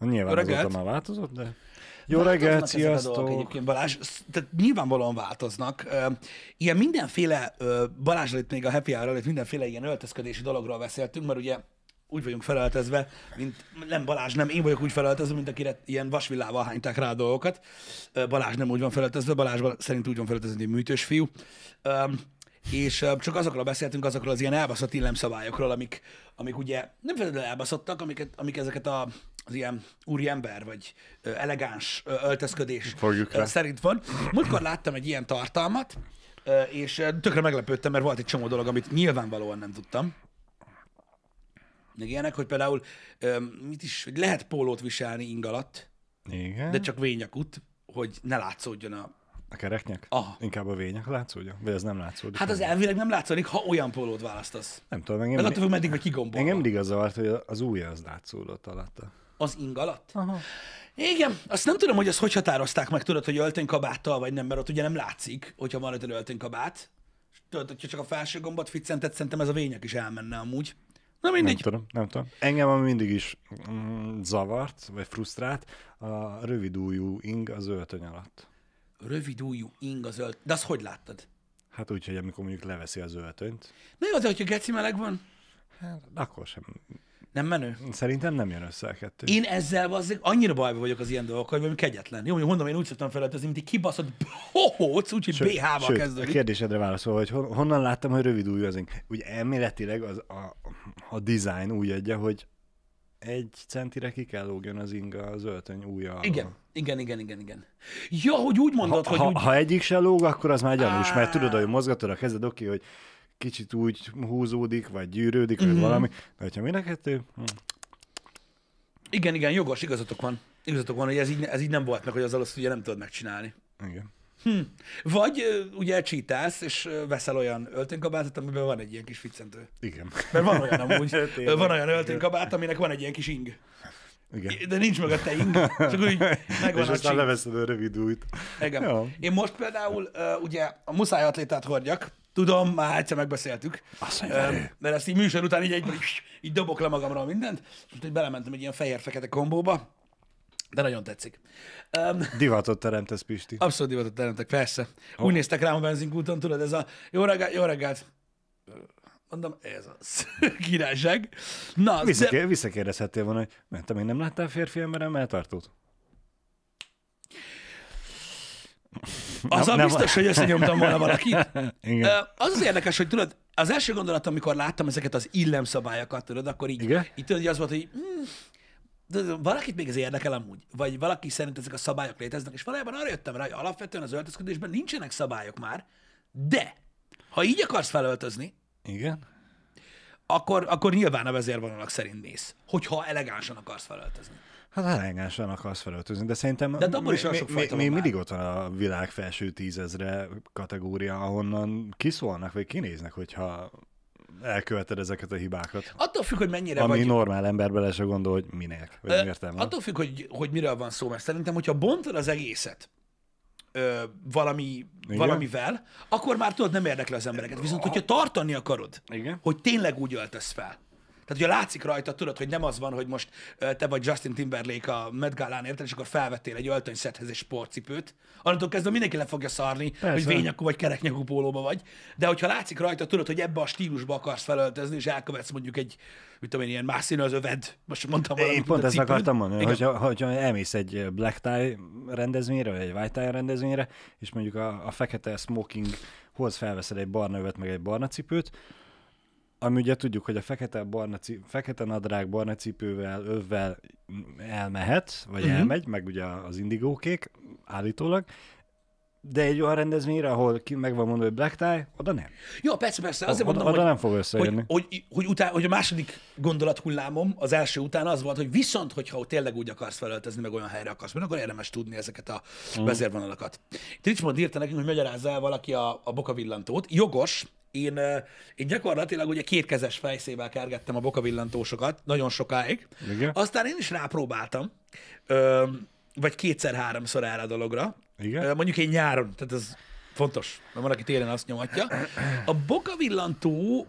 Nyilván Jó azóta már változott, de... Jó Változnak reggelt, ezek a dolgok sziasztok! Egyébként Balázs, tehát nyilvánvalóan változnak. Ilyen mindenféle, Balázs itt még a happy hour előtt mindenféle ilyen öltözködési dologról beszéltünk, mert ugye úgy vagyunk felöltözve, mint nem Balázs, nem én vagyok úgy felöltözve, mint akire ilyen vasvillával hányták rá a dolgokat. Balázs nem úgy van felöltözve, Balázs szerint úgy van felöltözve, mint egy műtős fiú. És csak azokról beszéltünk, azokról az ilyen elbaszott illemszabályokról, amik, amik ugye nem feltétlenül elbaszottak, amiket, amik ezeket a, az ilyen úri ember, vagy elegáns öltözködés Fogjuk rá. ö, szerint van. Múltkor láttam egy ilyen tartalmat, és tökre meglepődtem, mert volt egy csomó dolog, amit nyilvánvalóan nem tudtam. Meg ilyenek, hogy például mit is, hogy lehet pólót viselni ing alatt, Igen. de csak vényakut, hogy ne látszódjon a... A kereknyek? Aha. Inkább a vények látszódja? Vagy ez nem látszódik? Hát az elvileg nem látszódik, ha olyan pólót választasz. Nem tudom, engem, attól függ, meddig vagy kigombolva. engem mindig az zavart, hogy az ujja az látszódott alatta. Az ing alatt? Aha. Igen, azt nem tudom, hogy azt hogy határozták meg, tudod, hogy öltönykabáttal vagy nem, mert ott ugye nem látszik, hogyha van egy öltönykabát. Tudod, hogyha csak a felső gombot ficcented, szerintem ez a vények is elmenne amúgy. Na Nem mindegy. tudom, nem tudom. Engem ami mindig is mm, zavart, vagy frusztrált, a rövid ujjú ing az öltöny alatt. Rövid ujjú ing az ölt. De azt hogy láttad? Hát úgy, hogy amikor mondjuk leveszi az öltönyt, Na jó, de hogyha geci meleg van, hát akkor sem. Nem menő. Szerintem nem jön össze a kettő. Én ezzel bazzeg, annyira bajba vagyok az ilyen dolgokkal, hogy valami kegyetlen. Jó, mondom, én úgy szoktam felöltözni, mint egy kibaszott hohóc, úgyhogy BH-val Sőt, a kezdődik. kérdésedre válaszolva, hogy hon, honnan láttam, hogy rövid ujjú az ing. Ugye elméletileg az a, a design úgy adja, hogy egy centire ki kell lógjon az inga az öltöny alól. Igen, igen, igen, igen, igen. Ja, hogy úgy mondod, Ha, hogy ha, úgy... ha egyik se lóg, akkor az már gyanús, mert tudod, hogy mozgatod a kezed, oké, hogy kicsit úgy húzódik, vagy gyűrődik, Mhm. vagy valami, de hogyha mind a kettő, hm, Igen, igen, jogos, igazatok van. Igazatok van, hogy ez így, ez így nem volt meg, hogy azzal azt ugye nem tudod megcsinálni. igen. Vagy ö, ugye csítálsz, és veszel olyan öltönykabátot, amiben van egy ilyen kis ficcentő. Igen. Mert van olyan amúgy, van olyan öltönykabát, aminek van egy ilyen kis ing. Igen. De nincs mögötte ing, csak úgy megvan És a aztán leveszed a rövid újt. Igen. Jó. Én most például ö, ugye a muszáj atlétát hordjak, tudom, már egyszer megbeszéltük, Azt mondja, mert ezt így műsor után így, egyből így, így dobok le magamról mindent, most így belementem egy ilyen fehér-fekete kombóba, de nagyon tetszik. Um, Divatot teremtesz, Pisti. abszolút divatot teremtek, persze. Úgy néztek rám a benzinkúton, tudod, ez a jó reggelt, jó reggelt. Mondom, ez az. Királyság. Na, de, Visszakér, visszakérdezhettél volna, hogy mert te még nem láttál férfi ember melltartót? Azzal nem- nem- biztos, hogy összenyomtam volna valakit. Igen. Az az érdekes, hogy tudod, az első gondolat, amikor láttam ezeket az illemszabályokat, tudod, akkor így, Igen? így tudod, hogy az volt, hogy mm, valakit még ez érdekel amúgy, vagy valaki szerint ezek a szabályok léteznek, és valójában arra jöttem rá, hogy alapvetően az öltözködésben nincsenek szabályok már, de ha így akarsz felöltözni, Igen? akkor, akkor nyilván a vezérvonalak szerint mész, hogyha elegánsan akarsz felöltözni. Hát elengánsan akarsz felöltözni, de szerintem De hát abból is mi, fajta mi, van mindig ott van a világ felső tízezre kategória, ahonnan kiszólnak, vagy kinéznek, hogyha elköveted ezeket a hibákat. Attól függ, hogy mennyire Ami vagy... normál ember bele se gondol, hogy minek, vagy Ö, miért. Attól függ, hogy, hogy miről van szó, mert szerintem, hogyha bontod az egészet ö, valami, valamivel, akkor már tudod, nem érdekli az embereket. Viszont, hogyha tartani akarod, Igen. hogy tényleg úgy öltesz fel, tehát, hogyha látszik rajta, tudod, hogy nem az van, hogy most te vagy Justin Timberlake a Met Galán, érted, és akkor felvettél egy öltönyszethez egy sportcipőt, annantól kezdve mindenki le fogja szarni, Persze. hogy vényakú vagy kereknyakú pólóba vagy, de hogyha látszik rajta, tudod, hogy ebbe a stílusba akarsz felöltözni, és elkövetsz mondjuk egy, mit tudom én, ilyen más színű az öved, most mondtam valamit, Én pont ezt cipőd. akartam mondani, Igen. hogyha, hogyha elmész egy black tie rendezvényre, vagy egy white tie rendezvényre, és mondjuk a, a fekete smokinghoz felveszed egy barna övet, meg egy barna cipőt, ami ugye tudjuk, hogy a fekete, barna cipő, fekete nadrág barna cipővel, övvel elmehet, vagy uh-huh. elmegy, meg ugye az indigókék állítólag, de egy olyan rendezvényre, ahol ki meg van mondva, hogy black tie, oda nem. Jó, persze, persze, azért oda, mondom, oda hogy, nem fog összejönni. hogy, hogy, hogy, után, hogy a második gondolathullámom az első után az volt, hogy viszont, hogyha tényleg úgy akarsz felöltözni, meg olyan helyre akarsz menni, akkor érdemes tudni ezeket a Mm. vezérvonalakat. Itt Richmond írta nekünk, hogy magyarázza el valaki a, a bokavillantót. Jogos, én, én gyakorlatilag ugye kétkezes fejszével kergettem a bokavillantósokat nagyon sokáig. Igen. Aztán én is rápróbáltam, ö, vagy kétszer-háromszor erre a dologra. Igen. Ö, Mondjuk én nyáron, tehát ez fontos, mert van, aki télen azt nyomatja. A bokavillantó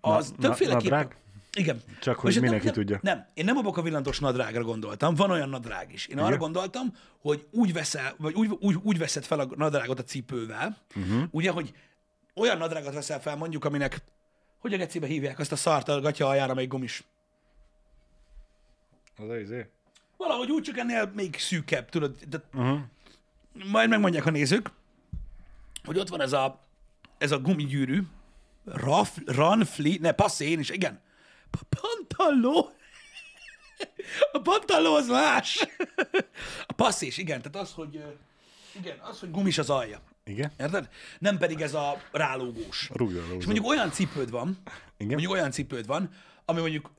az Na- többféleképpen... nadrág? Igen. Csak hogy Most mindenki nem, tudja. Nem, én nem a bokavillantos nadrágra gondoltam, van olyan nadrág is. Én arra Igen? gondoltam, hogy úgy, veszel, vagy úgy, úgy, úgy veszed fel a nadrágot a cipővel, uh-huh. ugye, hogy olyan nadrágot veszel fel mondjuk, aminek, hogy a gecibe hívják azt a szart a gatya aljára, amelyik gumis. Az az izé. Valahogy úgy, csak ennél még szűkebb, tudod, de Uh-huh. majd megmondják a nézők, hogy ott van ez a, ez a gumigyűrű, Raf, Ranfli, ne, passzé, én is, igen. P- Pantalló. A pantalló az más. A passzés, igen, tehát az, hogy igen, az, hogy gumis az alja. Igen? Érted? Nem pedig ez a rálógós. Rúgja És mondjuk olyan cipőd van, Igen? mondjuk olyan cipőd van, ami mondjuk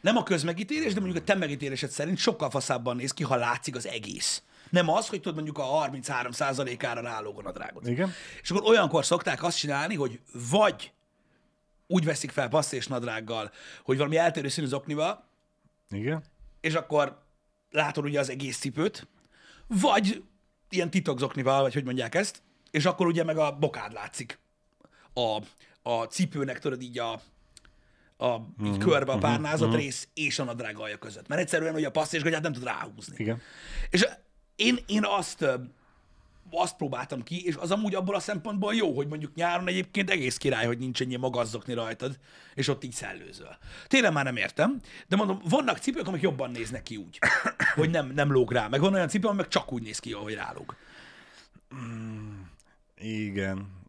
nem a közmegítélés, de mondjuk a te megítélésed szerint sokkal faszábban néz ki, ha látszik az egész. Nem az, hogy tudod mondjuk a 33%-ára rálóg a nadrágot. Igen? És akkor olyankor szokták azt csinálni, hogy vagy úgy veszik fel passzés nadrággal, hogy valami eltérő színű zoknival, Igen? és akkor látod ugye az egész cipőt, vagy ilyen titokzoknival, vagy hogy mondják ezt, és akkor ugye meg a bokád látszik a, a cipőnek, tudod így a, a így körbe a párnázott rész és a nadrág alja között. Mert egyszerűen, hogy a passzés gatyát nem tud ráhúzni. Igen. És én, én azt, azt próbáltam ki, és az amúgy abból a szempontból jó, hogy mondjuk nyáron egyébként egész király, hogy nincs ennyi magazzokni rajtad, és ott így szellőzöl. Tényleg már nem értem, de mondom, vannak cipők, amik jobban néznek ki úgy, hogy nem, nem lóg rá. Meg van olyan cipő, ami meg csak úgy néz ki, ahogy rálóg. Igen.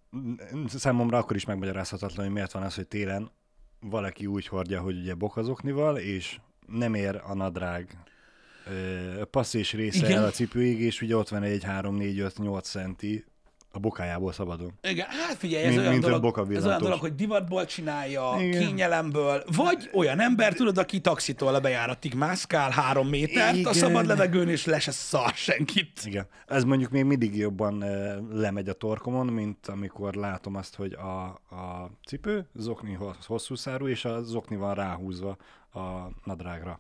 Számomra akkor is megmagyarázhatatlan, hogy miért van az, hogy télen valaki úgy hordja, hogy ugye bokazoknival, és nem ér a nadrág passzés része Igen. el a cipőig, és ugye ott van egy 3, 4, 5, 8 centi a bokájából szabadon. Igen, hát figyelj, ez Mint- olyan, mint a dolog, ez olyan dolog, hogy divatból csinálja, Igen. kényelemből, vagy olyan ember, tudod, aki taxitól a bejáratig mászkál három métert a Igen. szabad levegőn, és le se szar senkit. Igen. Ez mondjuk még mindig jobban lemegy a torkomon, mint amikor látom azt, hogy a, a cipő zokni hosszú szárú, és a zokni van ráhúzva a nadrágra.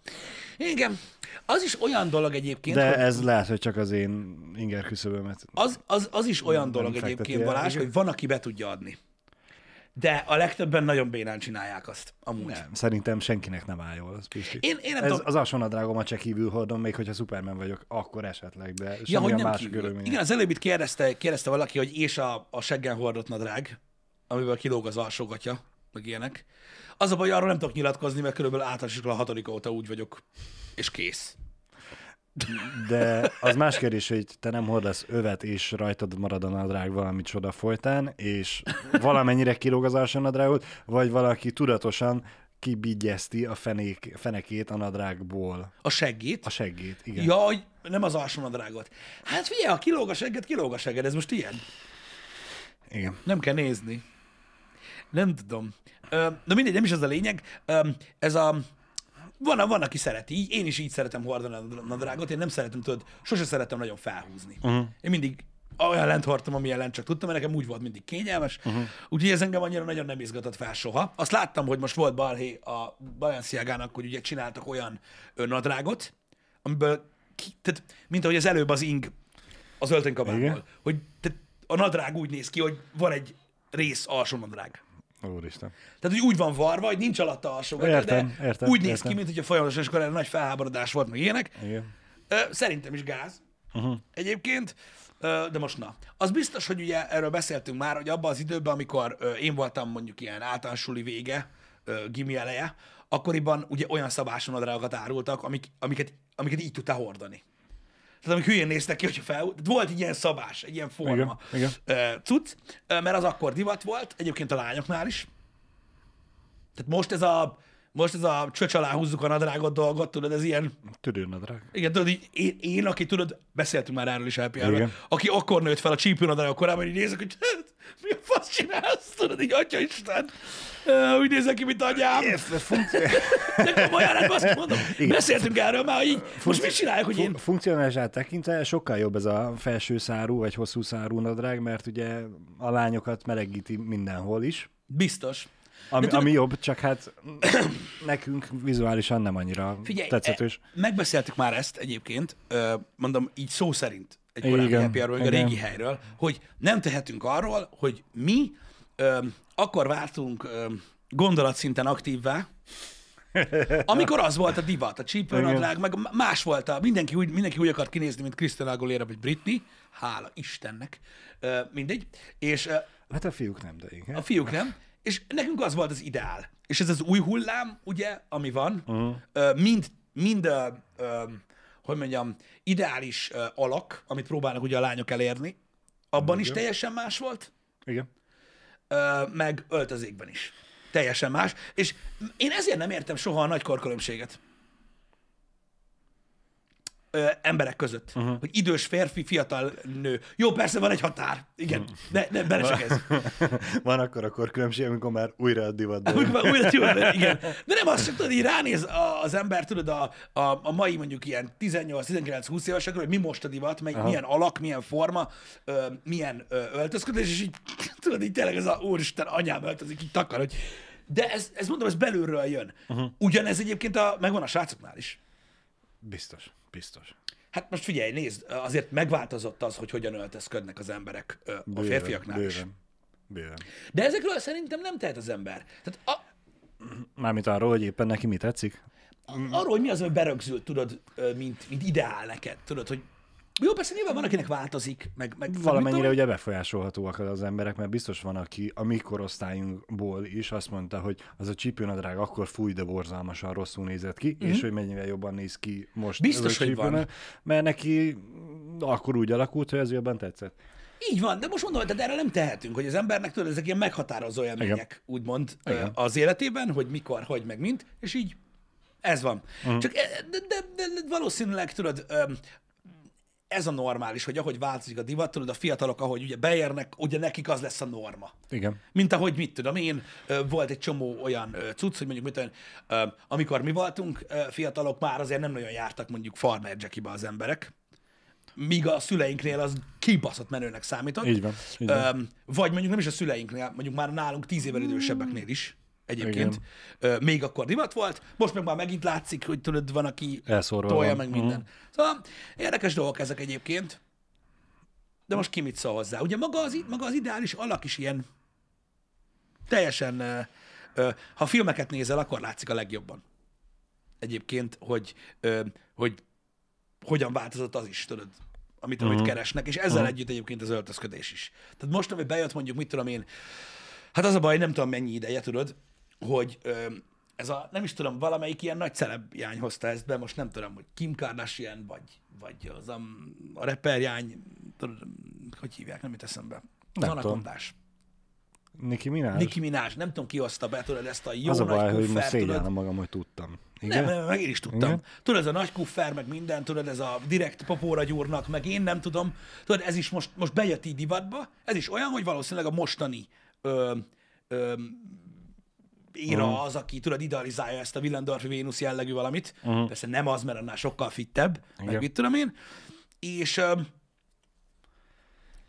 Igen, az is olyan dolog egyébként, De hogy ez lehet, hogy csak az én inger küszöbömet. az, az, az is olyan Nem dolog fekteti egyébként, el, Balázs, hogy van, aki be tudja adni. De a legtöbben nagyon bénán csinálják azt, amúgy. Nem, szerintem senkinek nem áll jól, az Pisti. Én, én nem Ez, tudom, az alsónadrágomat csak kívül hordom, még hogyha Superman vagyok, akkor esetleg, de ja, hogy nem más kívül. Igen, az előbb itt kérdezte, kérdezte valaki, hogy és a, a seggen hordott nadrág, amiből kilóg az alsógatja, meg ilyenek. Az a baj, arról nem tudok nyilatkozni, mert körülbelül általános iskola hatodik óta úgy vagyok, és kész. De az más kérdés, hogy te nem hordasz övet, és rajtad marad a nadrág valami csoda folytán, és valamennyire kilóg az alsónadrágot, vagy valaki tudatosan kibigyezti a fenék, fenekét a nadrágból. A seggét. A seggét, igen. Ja, hogy nem az alsó nadrágot. Hát figyelj, ha kilóg a segged, kilóg a segged, ez most ilyen. igen. Nem kell nézni. Nem tudom. De mindegy, nem is ez a lényeg. Ez a... Van, van, aki szereti így, én is így szeretem hordani a nadrágot, én nem szeretem, tudod, sose szeretem nagyon felhúzni. Uh-huh. Én mindig olyan lent hordtam, amilyen lent csak tudtam, mert nekem úgy volt mindig kényelmes, uh-huh. úgyhogy ez engem annyira nagyon nem izgatott fel soha. Azt láttam, hogy most volt balhé a Balenciagának, hogy ugye csináltak olyan nadrágot, amiből, ki, tehát, mint ahogy az előbb az ing az öltönykabátból, Igen. hogy tehát a nadrág úgy néz ki, hogy van egy rész alsó nadrág. Úristen. Tehát, hogy úgy van varva, hogy nincs alatta alsó gatya, Értem, de értem, úgy néz értem. ki, mint hogyha folyamatosan, erre nagy felháborodás volt, meg ilyenek. Igen. Szerintem is gáz. Uh-huh. Egyébként, de most na. Az biztos, hogy ugye erről beszéltünk már, hogy abban az időben, amikor én voltam mondjuk ilyen általános suli vége, gimi eleje, akkoriban ugye olyan szabású nadrágokat árultak, amik, amiket, amiket így tudtál hordani. Tehát amik hülyén néztek ki, hogyha fel... Volt egy ilyen szabás, egy ilyen forma Igen, ö, cucc, mert az akkor divat volt, egyébként a lányoknál is. Tehát most ez a, most ez a csöcs alá húzzuk a nadrágot dolgot, tudod, ez ilyen, Tüdőnadrág. igen, tudod, így, én, én, aki tudod, beszéltünk már erről is happy Igen. aki akkor nőtt fel a csípőnadrág korában, így nézek, hogy hát, mi a fasz csinálsz, tudod, így, atya Isten, úgy nézek ki, mint anyám. De komolyan, hát azt mondom, beszéltünk erről már, így, most mit csinálják, hogy én... Fu- Funkcionálisát tekintve sokkal jobb ez a felső szárú vagy hosszú szárú nadrág, mert ugye a lányokat melegíti mindenhol is. Biztos. Ami, tudod- ami jobb, csak hát nekünk vizuálisan nem annyira Figyelj, tetszetős. e, megbeszéltük már ezt egyébként, mondom így szó szerint, egy korábbi Igen, happy hour a igen. régi helyről, hogy nem tehetünk arról, hogy mi ö, akkor vártunk ö, gondolatszinten aktívvá, amikor az volt a divat, a csípőnadrág, meg más volt a, mindenki úgy, mindenki úgy akart kinézni, mint Christina Aguilera vagy Britney, hála Istennek, mindegy, és Hát a fiúk nem, de igen. a fiúk nem, és nekünk az volt az ideál. És ez az új hullám, ugye, ami van, uh-huh. mind, mind hogy mondjam, ideális alak, amit próbálnak ugye a lányok elérni, abban is teljesen más volt, Igen. Meg öltözékben is. Teljesen más. És én ezért nem értem soha a nagy korkülönbséget. Ö, emberek között. Uh-huh. Hogy idős férfi, fiatal nő. Jó, persze van egy határ. Igen, de, de bele csak ez. Van akkor a korkülönbség, amikor már újra a divatban. Van, újra tudod, igen. De nem azt sem tudod, így ránéz a- az ember, tudod, a, a, a mai mondjuk ilyen 18-19-20 évesekről, hogy mi most a divat, meg milyen alak, milyen forma, ö, milyen ö, öltözködés, és így tudod, így tényleg ez a úristen, anyám öltözik, így takar, hogy de ez, ez mondom, ez belülről jön. Uh-huh. Ugyanez egyébként a, megvan a srácoknál is. Biztos, biztos. Hát most figyelj, nézd, azért megváltozott az, hogy hogyan öltözködnek az emberek a Bőven, férfiaknál is. bőven, Bőven. De ezekről szerintem nem tehet az ember. Tehát a, Mármint arról, hogy éppen neki mi tetszik. arról, hogy mi az, ami berögzült, tudod, mint, mint ideál neked, tudod, hogy jó, persze nyilván van, akinek változik, meg, meg Valamennyire ugye befolyásolhatóak az emberek, mert biztos van, aki a mi korosztályunkból is azt mondta, hogy az a csípőnadrág akkor fúj, de borzalmasan rosszul nézett ki, mm-hmm. és hogy mennyire jobban néz ki most. Mhm. Biztos, ez a hogy van. Mert neki akkor úgy alakult, hogy ez jobban tetszett. Így van, de most mondom, hogy erre nem tehetünk, hogy az embernek tudod, ezek ilyen meghatározó élmények, úgymond ö, az életében, hogy mikor, hogy, meg mint, és így ez van. Uh-huh. Csak e- de, de, de, de valószínűleg tudod, ez a normális, hogy ahogy változik a divat, tudod, a fiatalok, ahogy ugye beérnek, ugye nekik az lesz a norma. Igen. Mint ahogy, mit tudom én, volt egy csomó olyan cucc, hogy mondjuk, mit tudom, amikor mi voltunk fiatalok, már azért nem nagyon jártak mondjuk farmer jackibe az emberek, míg a szüleinknél az kibaszott menőnek számított. Így van, így van. Vagy mondjuk nem is a szüleinknél, mondjuk már nálunk tíz évvel idősebbeknél is egyébként. Ö, még akkor divat volt, most meg már megint látszik, hogy tudod, van, aki Elszórva tolja van. meg minden. Szóval érdekes dolgok ezek egyébként. De most ki mit szól hozzá? Ugye maga az, maga az ideális alak is ilyen teljesen, ha filmeket nézel, akkor látszik a legjobban. Egyébként, hogy, hogy hogyan változott az is, tudod, amit, amit keresnek, és ezzel együtt egyébként az öltözködés is. Tehát most, ami bejött mondjuk, mit tudom én, hát az a baj, nem tudom mennyi ideje, tudod, hogy ö, ez a, nem is tudom, valamelyik ilyen nagy celebjány hozta ezt be, most nem tudom, hogy Kim Kardashian, vagy, vagy az a, a reperjány, tudod, hogy hívják, nem jut eszembe. Az Nem anakondás. Nicki Minaj? Nicki Minaj, nem tudom ki hozta be, tudod, ezt a jó az a nagy baj, hogy kuffer, most tudod, szégyellem magam, hogy tudtam. nem, Igen? nem, meg én is tudtam. Igen? Tudod, ez a nagy kuffer, meg minden, tudod, ez a direkt popóra gyúrnak, meg én nem tudom. Tudod, ez is most, most bejött így divatba. Ez is olyan, hogy valószínűleg a mostani ö, ö, éra Mhm. az, aki tudod, idealizálja ezt a Willendorfi Vénusz jellegű valamit. Uh-huh. Persze nem az, mert annál sokkal fittebb, meg Igen. mit tudom én. És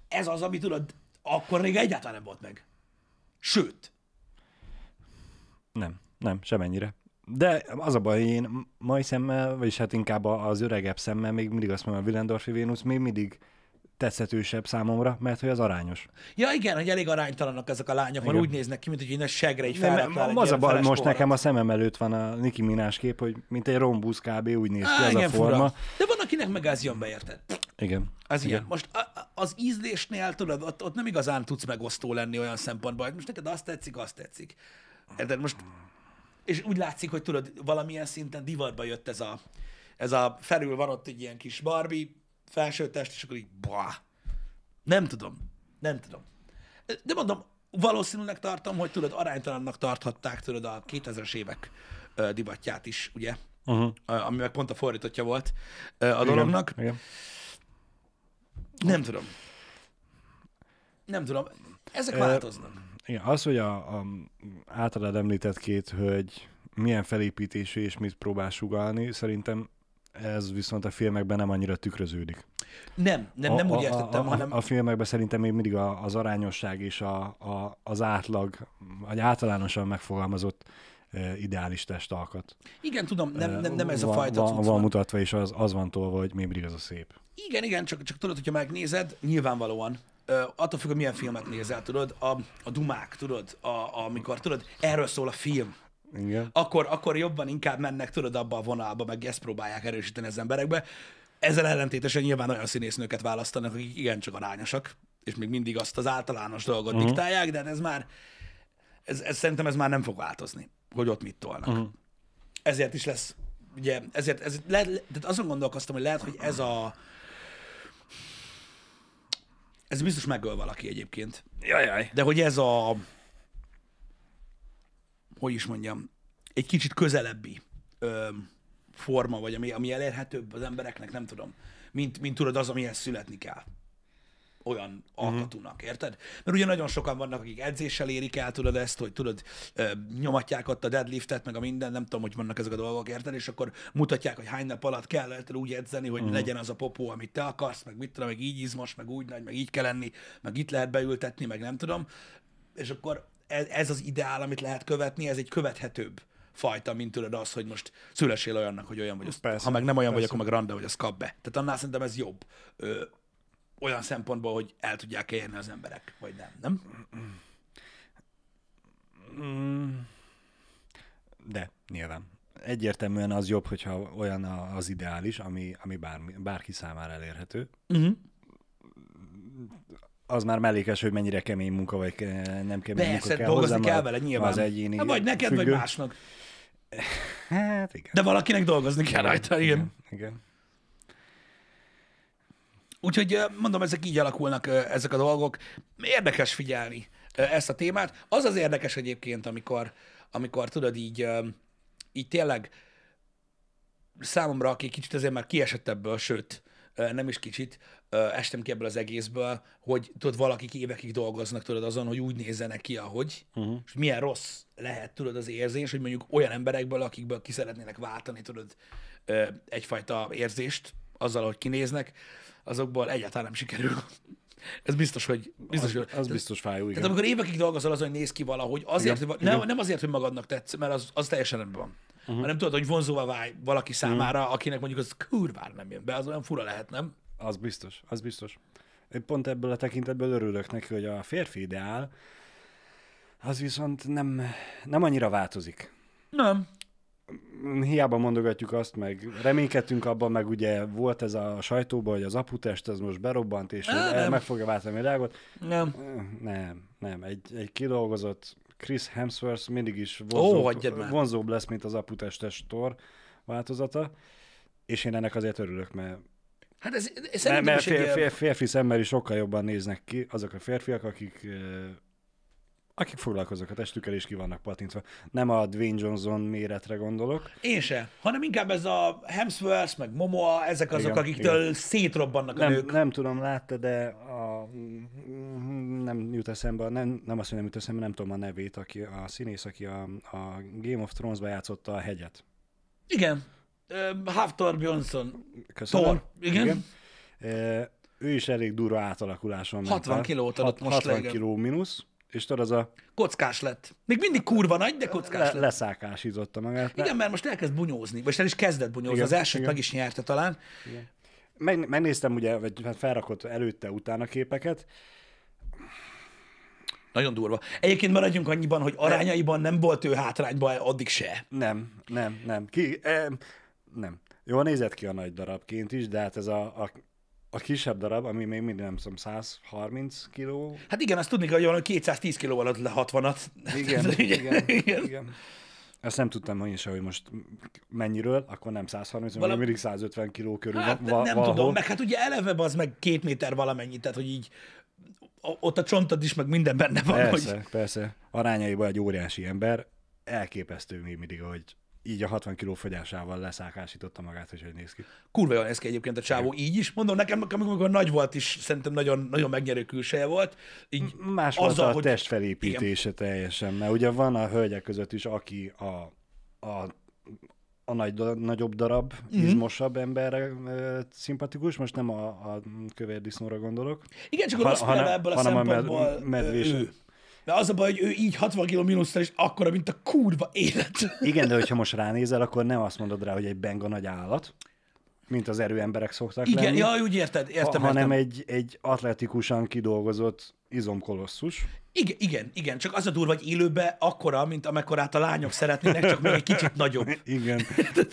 ez az, ami tudod, akkor még egyáltalán nem volt meg. Sőt, Nem, nem, semennyire. De az a baj, én mai szemmel, vagyis hát inkább az öregebb szemmel még mindig azt mondom, a Willendorfi Vénusz még mindig tetszetősebb számomra, mert hogy az arányos. Ja igen, hogy elég aránytalanok ezek a lányok, mert Igen. úgy néznek ki, mint hogy egy segre így felraknál az a baj, most nekem a szemem előtt van a Nicki Minaj kép, hogy mint egy rombusz kb. úgy néz ki Á, az igen, a forma. fura. De van, akinek meg ez jön be, érted? Igen. Az ilyen. Most a- az ízlésnél, tudod, ott, ott nem igazán tudsz megosztó lenni olyan szempontból, hogy most neked azt tetszik, azt tetszik. Érted? Most, és úgy látszik, hogy tudod, valamilyen szinten divatba jött ez a, ez a felül van ott egy ilyen kis Barbie felsőtest, és akkor így, bah. Nem tudom. Nem tudom. De mondom, valószínűleg tartom, hogy tudod, aránytalannak tarthatták, tudod, a 2000-es évek ö, divatját is, ugye? Uh-huh. Ami meg pont a fordítottja volt ö, a dolognak. Igen. Nem tudom. Nem tudom. Ezek Ö, változnak. Igen, az, hogy a, a általad említett két hölgy milyen felépítésű és mit próbál sugalni, szerintem ez viszont a filmekben nem annyira tükröződik. Nem, nem, nem a, úgy a- értettem, a, hanem... A, a filmekben szerintem még mindig a, az arányosság és a, a, az átlag, vagy általánosan megfogalmazott ideális testalkat. Igen, tudom, nem, nem, nem ez a van, fajta van, van mutatva, és az, az van tolva, hogy még mindig az a szép. Igen, igen, csak, csak tudod, hogyha megnézed, nyilvánvalóan ö, attól függ, hogy milyen filmet nézel, tudod, a, a dumák, tudod, a, amikor, tudod, erről szól a film, Igen. akkor, akkor jobban inkább mennek, tudod, abba a vonalba, meg ezt próbálják erősíteni az emberekbe. Ezzel ellentétesen nyilván olyan színésznőket választanak, akik igencsak arányosak, és még mindig azt az általános dolgot uh-huh. diktálják, de hát ez már, ez, ez, szerintem ez már nem fog változni, hogy ott mit tolnak. Uh-huh. Ezért is lesz, ugye, ezért, ezért le, le, tehát azon gondolkoztam, hogy lehet, hogy ez a, ez biztos megöl valaki egyébként. Jajjaj. De hogy ez a, hogy is mondjam, egy kicsit közelebbi ö, forma, vagy ami, ami elérhetőbb az embereknek, nem tudom, mint, mint tudod az, amihez születni kell. Olyan alkatúnak, érted? Mert ugye nagyon sokan vannak, akik edzéssel érik el, tudod ezt, hogy tudod, nyomatják ott a deadliftet, meg a minden, nem tudom, hogy vannak ezek a dolgok, érted? És akkor mutatják, hogy hány nap alatt kell érted, úgy edzeni, hogy legyen az a popó, amit te akarsz, meg mit tudom, meg így izmos, meg úgy nagy, meg így kell lenni, meg itt lehet beültetni, meg nem tudom. És akkor ez, ez az ideál, amit lehet követni, ez egy követhetőbb fajta, mint tudod az, hogy most szülessél olyannak, hogy olyan vagy, azt, Persze, ha meg nem olyan vagy, persze. akkor meg randa vagy, azt kap be. Tehát annál szerintem ez jobb. Ö, olyan szempontból, hogy el tudják érni az emberek, vagy nem, nem? De, nyilván. Egyértelműen az jobb, hogyha olyan az ideális, ami, ami bármi, bárki számára elérhető. Uh-huh. Az már mellékes, hogy mennyire kemény munka, vagy nem kemény munka Persze, kell dolgozni hozzá, kell vele nyilván. Az egyéni Hát vagy neked, vagy függő. másnak. Hát igen. De valakinek dolgozni kell rajta, igen. igen. igen. Úgyhogy mondom, ezek így alakulnak ezek a dolgok. Érdekes figyelni ezt a témát. Az az érdekes egyébként, amikor, amikor tudod így, így tényleg számomra, aki kicsit azért már kiesett ebből, sőt, nem is kicsit, estem ki ebből az egészből, hogy tudod, valakik évekig dolgoznak, tudod, azon, hogy úgy nézzenek ki, ahogy, uh-huh. és milyen rossz lehet, tudod, az érzés, hogy mondjuk olyan emberekből, akikből ki szeretnének váltani, tudod, egyfajta érzést, azzal, hogy kinéznek, azokból egyáltalán nem sikerül. Ez biztos, hogy... Biztos, Az, hogy az biztos fájó, igen. tehát amikor évekig dolgozol azon, hogy néz ki valahogy, azért, Igen, hogy, nem, nem azért, hogy magadnak tetsz, mert az, az teljesen rendben van. Uh-huh. Hanem tudod, hogy vonzóvá válj valaki számára, uh-huh. akinek mondjuk az kurvára nem jön be, az olyan fura lehet, nem? Az biztos, az biztos. Én pont ebből a tekintetből örülök neki, hogy a férfi ideál, az viszont nem, nem annyira változik. Nem. Hiába mondogatjuk azt, meg reménykedtünk abban, meg ugye volt ez a sajtóban, hogy az aputest az most berobbant, és el, nem. meg fogja váltani a világot. Nem. Nem, nem. Egy, egy kidolgozott Chris Hemsworth mindig is vonzóbb, már. vonzóbb lesz, mint az aputestes Thor változata, és én ennek azért örülök, mert Hát ez, ez mert, mert fér, fér, férfi szemmel is sokkal jobban néznek ki azok a férfiak, akik, akik foglalkoznak a testükkel és ki vannak patintva. Nem a Dwayne Johnson méretre gondolok. Én se, hanem inkább ez a Hemsworth, meg Momoa, ezek azok, Igen, akiktől szétrobbannak a Nem, nők. nem tudom, látta, de a, nem jut eszembe, nem, nem azt, hogy nem jut eszembe, nem tudom a nevét, aki a színész, aki a, a Game of Thrones-ba játszotta a hegyet. Igen. Ö, Haftor Björnsson. Köszönöm. Thor, igen. E, ő is elég durva átalakuláson ment 60 el. kilót adott most 60 reggel. kiló mínusz, és tudod, az a Kockás lett. Még mindig kurva nagy, de kockás le, lett. leszákásította magát. Igen, mert most elkezd bunyózni, vagy el is kezdett bunyózni. Igen, az elsőt igen. meg is nyerte talán. Meg, megnéztem ugye, vagy hát felrakott előtte-utána képeket. Nagyon durva. Egyébként maradjunk annyiban, hogy arányaiban nem volt ő hátrányban addig se. Nem, nem, nem. Ki, eh, nem. Jól nézett ki a nagy darabként is, de hát ez a, a, a kisebb darab, ami még mindig nem tudom, 130 kiló. Hát igen, azt tudni kell, hogy van, hogy 210 kiló alatt le 60-at. Igen, igen, igen. igen. igen. Ezt nem tudtam hogy is, hogy most mennyiről, akkor nem 130, hanem Valami- mindig 150 kiló körül Hát va, nem valahol. tudom, meg hát ugye eleve az meg két méter valamennyi, tehát hogy így ott a csontod is, meg minden benne van, Persze, hogy persze. Arányaiban egy óriási ember. Elképesztő még mindig, hogy így a 60 kiló fogyásával leszákásította magát, hogy hogy néz ki. kurva jól néz ki egyébként a csávó így is. Mondom, nekem, amikor nagy volt is, szerintem nagyon, nagyon megnyerő külseje volt. Így Más volt azzal, a hogy- testfelépítése teljesen, mert ugye van a hölgyek között is, aki a, a, a nagy, nagyobb darab, Mhm. mm-hmm. izmosabb emberre ö, szimpatikus, most nem a, a kövér disznóra gondolok. Igen, csak Ha- rossz hanem- ebből a hanem a med- szempontból medvés- ő. De az a baj, hogy ő így 60 kg mínusztal is akkora, mint a kurva élet. Igen, de hogyha most ránézel, akkor nem azt mondod rá, hogy egy benga nagy állat, mint az erőemberek szoktak Igen, lenni, ja, úgy érted, értem, ha, hanem értem. egy, egy atletikusan kidolgozott izomkolosszus. Igen, igen, igen, csak az a durva, hogy élőbe akkora, mint amekkorát a lányok szeretnének, csak még egy kicsit nagyobb. Igen,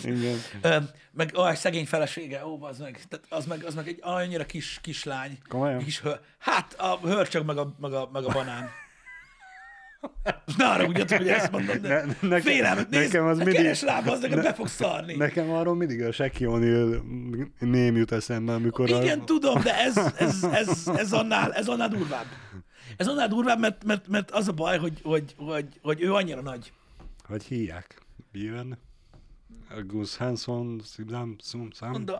igen. Meg a szegény felesége, ó, az meg, tehát az meg, az meg egy annyira kis, kis lány. Komolyan? Kis hör, hát a hörcsög meg a, meg a, meg a banán. Ne arra ugyatok, hogy ezt mondom, de Ne- nekem- félelmet, nézd, nekem az mindig- keres lába, az nekem be fog szarni. Nekem arról mindig a Shaquille O'Neal ném jut eszembe, amikor Igen, a... tudom, de ez, ez, ez, ez, annál, ez annál durvább. Ez annál durvább, mert, mert, mert az a baj, hogy, hogy, hogy, hogy ő annyira nagy. Hogy hívják? Björn? Gus Hanson, Sziblam, Szum, Szám? Mondom,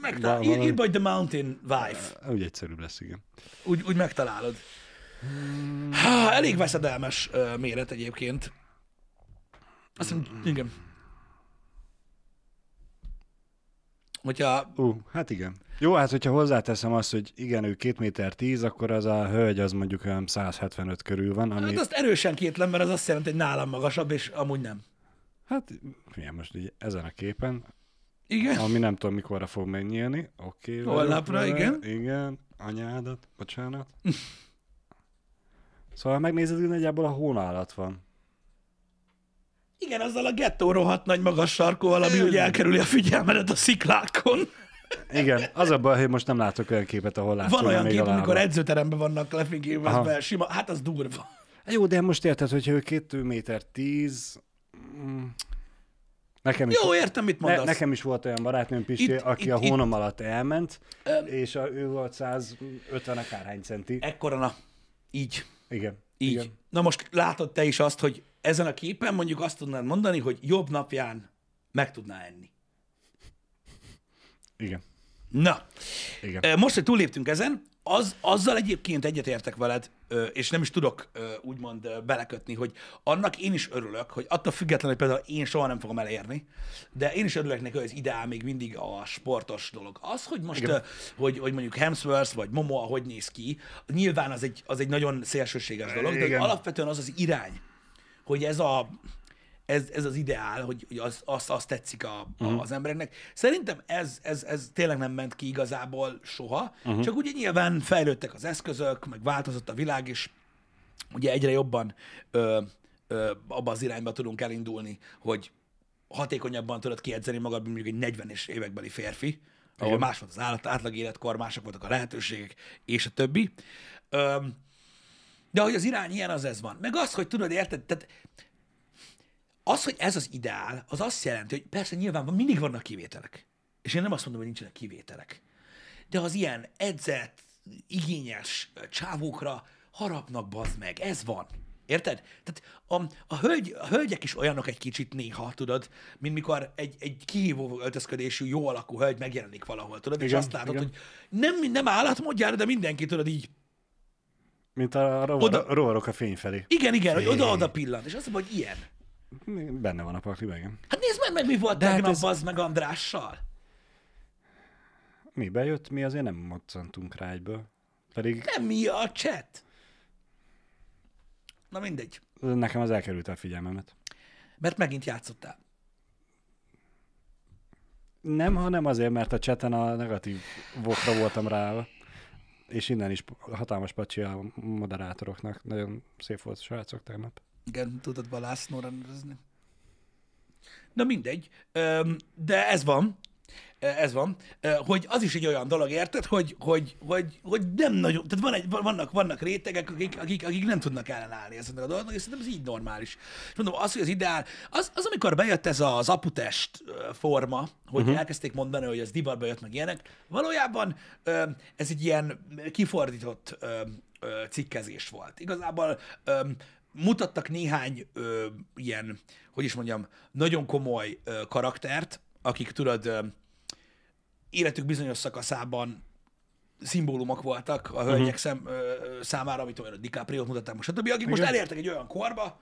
megtalál, Val- ír, ír The Mountain Wife. Úgy egyszerűbb lesz, igen. Úgy, úgy megtalálod. Há, elég veszedelmes ö, méret egyébként. Azt hiszem, igen. Hogyha, Ú, uh, hát igen. Jó, hát hogyha hozzáteszem azt, hogy igen, ő 2 méter 10, akkor az a hölgy az mondjuk olyan 175 körül van, ami... hát azt erősen kétlem, mert az azt jelenti, hogy nálam magasabb, és amúgy nem. Hát, milyen most így ezen a képen, Igen? ami nem tudom mikorra fog megnyílni. Oké. vagyok Holnapra, igen. Igen, anyádat, bocsánat. szóval megnézed, hogy nagyjából a hóna alatt van. Igen, azzal a gettó rohadt nagy magas sarkóval, ami ugye elkerüli a figyelmedet a sziklákon. Igen, az a baj, hogy most nem látok olyan képet, ahol látszik Van olyan kép, a lába. amikor edzőteremben vannak lefényképezve, sima, hát az durva. Jó, de most érted, hogyha ő 2 méter 10, mm, nekem is, Jó, értem, mit ne, mondasz. nekem is volt olyan barátnőm, Pisti, Itt- aki itt- a itt- hónom alatt elment, Öm. és a, ő volt 150 akárhány centi. Ekkora, na, így. Igen. Így. Igen. Na most látod te is azt, hogy ezen a képen mondjuk azt tudnád mondani, hogy jobb napján meg tudná enni. Igen. Na, Igen. Most, hogy túléptünk ezen, az, azzal egyébként egyetértek veled, és nem is tudok úgymond belekötni, hogy annak én is örülök, hogy attól függetlenül, hogy például én soha nem fogom elérni, de én is örülök neki, hogy az ideál még mindig a sportos dolog. Az, hogy most, hogy, hogy mondjuk Hemsworth vagy Momoa hogy néz ki, nyilván az egy, az egy nagyon szélsőséges dolog, de Igen. alapvetően az az irány, hogy ez a ez, ez az ideál, hogy, hogy az, az, az tetszik a, uh-huh. az embereknek. Szerintem ez, ez, ez tényleg nem ment ki igazából soha, uh-huh. csak ugye nyilván fejlődtek az eszközök, meg változott a világ, és ugye egyre jobban ö, ö, abba az irányba tudunk elindulni, hogy hatékonyabban tudod kiedzeni magad, mint mondjuk egy 40-es évekbeli férfi, ahol más volt az állat, átlag életkor, mások voltak a lehetőségek, és a többi. Ö, de hogy az irány ilyen, az ez van. Meg az, hogy tudod, érted, tehát az, hogy ez az ideál, az azt jelenti, hogy persze nyilván van, mindig vannak kivételek. És én nem azt mondom, hogy nincsenek kivételek. De az ilyen edzett, igényes csávókra harapnak, bazd meg. Ez van. Érted? Tehát a, a, hölgy, a hölgyek is olyanok egy kicsit néha, tudod, mint mikor egy, egy kihívó öltözködésű, jó alakú hölgy megjelenik valahol, tudod, és Igen, azt látod, igen. hogy nem, nem állatmódjára, de mindenki, tudod, így Mint a rovar, Oda... rovarok a fény felé. igen, igen, hogy oda-oda pillant, és azt mondom, hogy ilyen. Benne van a pakliban, igen. Hát nézd meg, meg mi volt De hát tegnap, ez- az meg Andrással. Mi bejött, mi azért nem moccantunk rá egyből. Pedig Nem mi a chat. Na mindegy. nekem az elkerült a figyelmemet. Mert megint játszottál. Nem, hanem azért, mert a cseten a negatív vokra voltam rá. És innen is hatalmas pacsi a moderátoroknak. Nagyon szép volt a srácok tegnap. Igen, tudod Balásznóra nevezni. Na mindegy. De ez van. Ez van, hogy az is egy olyan dolog, érted, hogy, hogy, hogy, hogy nem nagyon, tehát van egy, vannak, vannak rétegek, akik, akik, akik nem tudnak ellenállni ezeknek a dolgoknak, és szerintem ez így normális. És mondom, az, hogy az ideál, az, az amikor bejött ez az aputest forma, hogy uh-huh. elkezdték mondani, hogy ez divatba jött meg ilyenek, valójában ez egy ilyen kifordított cikkezés volt. Igazából mutattak néhány ö, ilyen, hogy is mondjam, nagyon komoly ö, karaktert, akik tudod, ö, életük bizonyos szakaszában szimbólumok voltak a hölgyek uh-huh. szem, ö, számára, amit olyan a DiCaprio mutatták most, stb., akik most Igen. elértek egy olyan korba,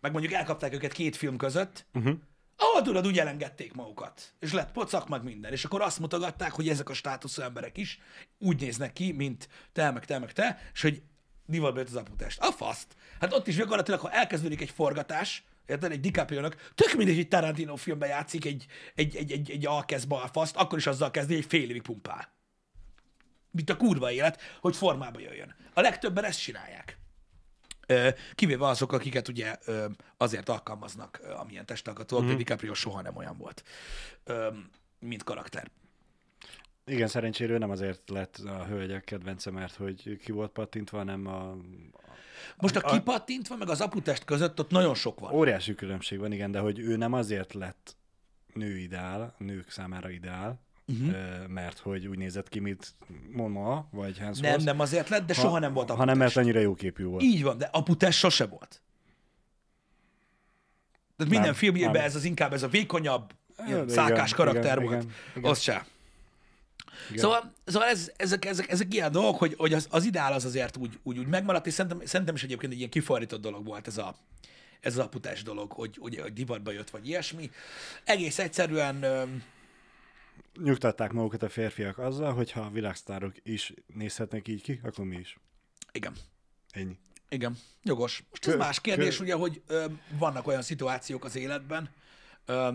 meg mondjuk elkapták őket két film között, Uh-huh. ahol tudod, úgy elengedték magukat, és lett pocak, meg minden, és akkor azt mutogatták, hogy ezek a státuszú emberek is úgy néznek ki, mint te, meg te, meg te, és hogy divatba jött az aputest. A faszt. Hát ott is gyakorlatilag, ha elkezdődik egy forgatás, Érted? Egy DiCaprio-nak tök mindegy, hogy Tarantino filmben játszik egy, egy, egy, egy, egy alkesz balfaszt, akkor is azzal kezdi, hogy fél évig pumpál. Mint a kurva élet, hogy formába jöjjön. A legtöbben ezt csinálják. Kivéve azok, akiket ugye azért alkalmaznak, amilyen testalkatúak, mm-hmm. de DiCaprio soha nem olyan volt, mint karakter. Igen, szerencsére ő nem azért lett a hölgyek kedvence, mert hogy ki volt pattintva, hanem a... Most a kipattintva, meg az aputest között ott nagyon sok van. Óriási különbség van, igen, de hogy ő nem azért lett nő ideál, nők számára ideál, uh-huh. mert hogy úgy nézett ki, mint Moma, vagy Hans Nem, nem azért lett, de soha nem volt aputest. Hanem mert annyira jó képű volt. Így van, de aputest sose volt. Tehát minden Nem, filmjében nem. ez az inkább ez a vékonyabb, ilyen igen, szákás karakter igen, volt. igen, igen. Az se. Szóval, szóval ez, ezek, ezek, ezek ilyen dolgok, hogy, hogy az, az ideál az azért úgy, úgy, úgy megmaradt, és szerintem, szerintem is egyébként egy ilyen kifordított dolog volt ez a, ez az aputás dolog, hogy, hogy, hogy divatba jött, vagy ilyesmi. Egész egyszerűen öm, Nyugtatták magukat a férfiak azzal, hogy ha a világsztárok is nézhetnek így ki, akkor mi is. igen, Ennyi. Igen, jogos. Most ez Kö- más kérdés, kö- ugye, hogy ö, vannak olyan szituációk az életben, ö,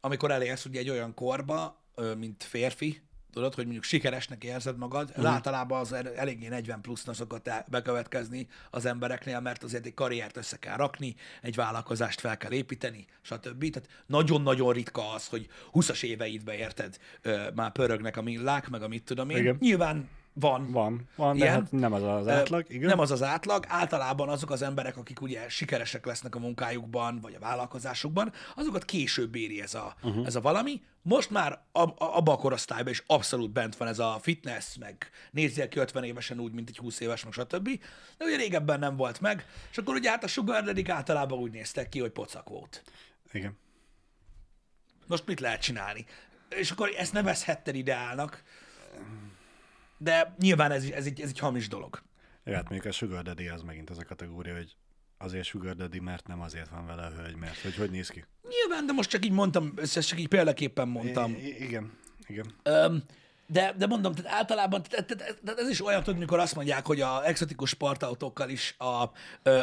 amikor elérsz ugye egy olyan korba, ö, mint férfi, tudod, hogy mondjuk sikeresnek érzed magad, mm. általában az el- eléggé 40 plusznak szokott bekövetkezni az embereknél, mert azért egy karriert össze kell rakni, egy vállalkozást fel kell építeni, stb. Tehát nagyon-nagyon ritka az, hogy 20-as éveidbe érted, már pörögnek a millák, meg a mit tudom én. Igen. Nyilván van Van, van, de Ilyen? hát nem az az átlag, igen. Nem az az átlag. Általában azok az emberek, akik ugye sikeresek lesznek a munkájukban, vagy a vállalkozásukban, azokat később éri ez a, uh-huh. ez a valami. Most már ab, abba a korosztályban is abszolút bent van ez a fitness, meg nézzél ki 50 évesen úgy, mint egy 20 éves, meg stb. De ugye régebben nem volt meg, és akkor ugye hát a sugar daddy általában úgy néztek ki, hogy pocak volt. Igen. Most mit lehet csinálni? És akkor ezt nevezhetted ideálnak, de nyilván ez, ez, egy, ez egy hamis dolog. Jó, hát mondjuk a Sugar Daddy az megint az a kategória, hogy azért Sugar Daddy, mert nem azért van vele a hölgy, mert hogy hogy néz ki. Nyilván, de most csak így mondtam, ezt csak így példaképpen mondtam. I- igen, igen. Öm, de, de mondom, tehát általában tehát, tehát, tehát ez is olyan, tudod, mikor azt mondják, hogy a exotikus sportautókkal is a,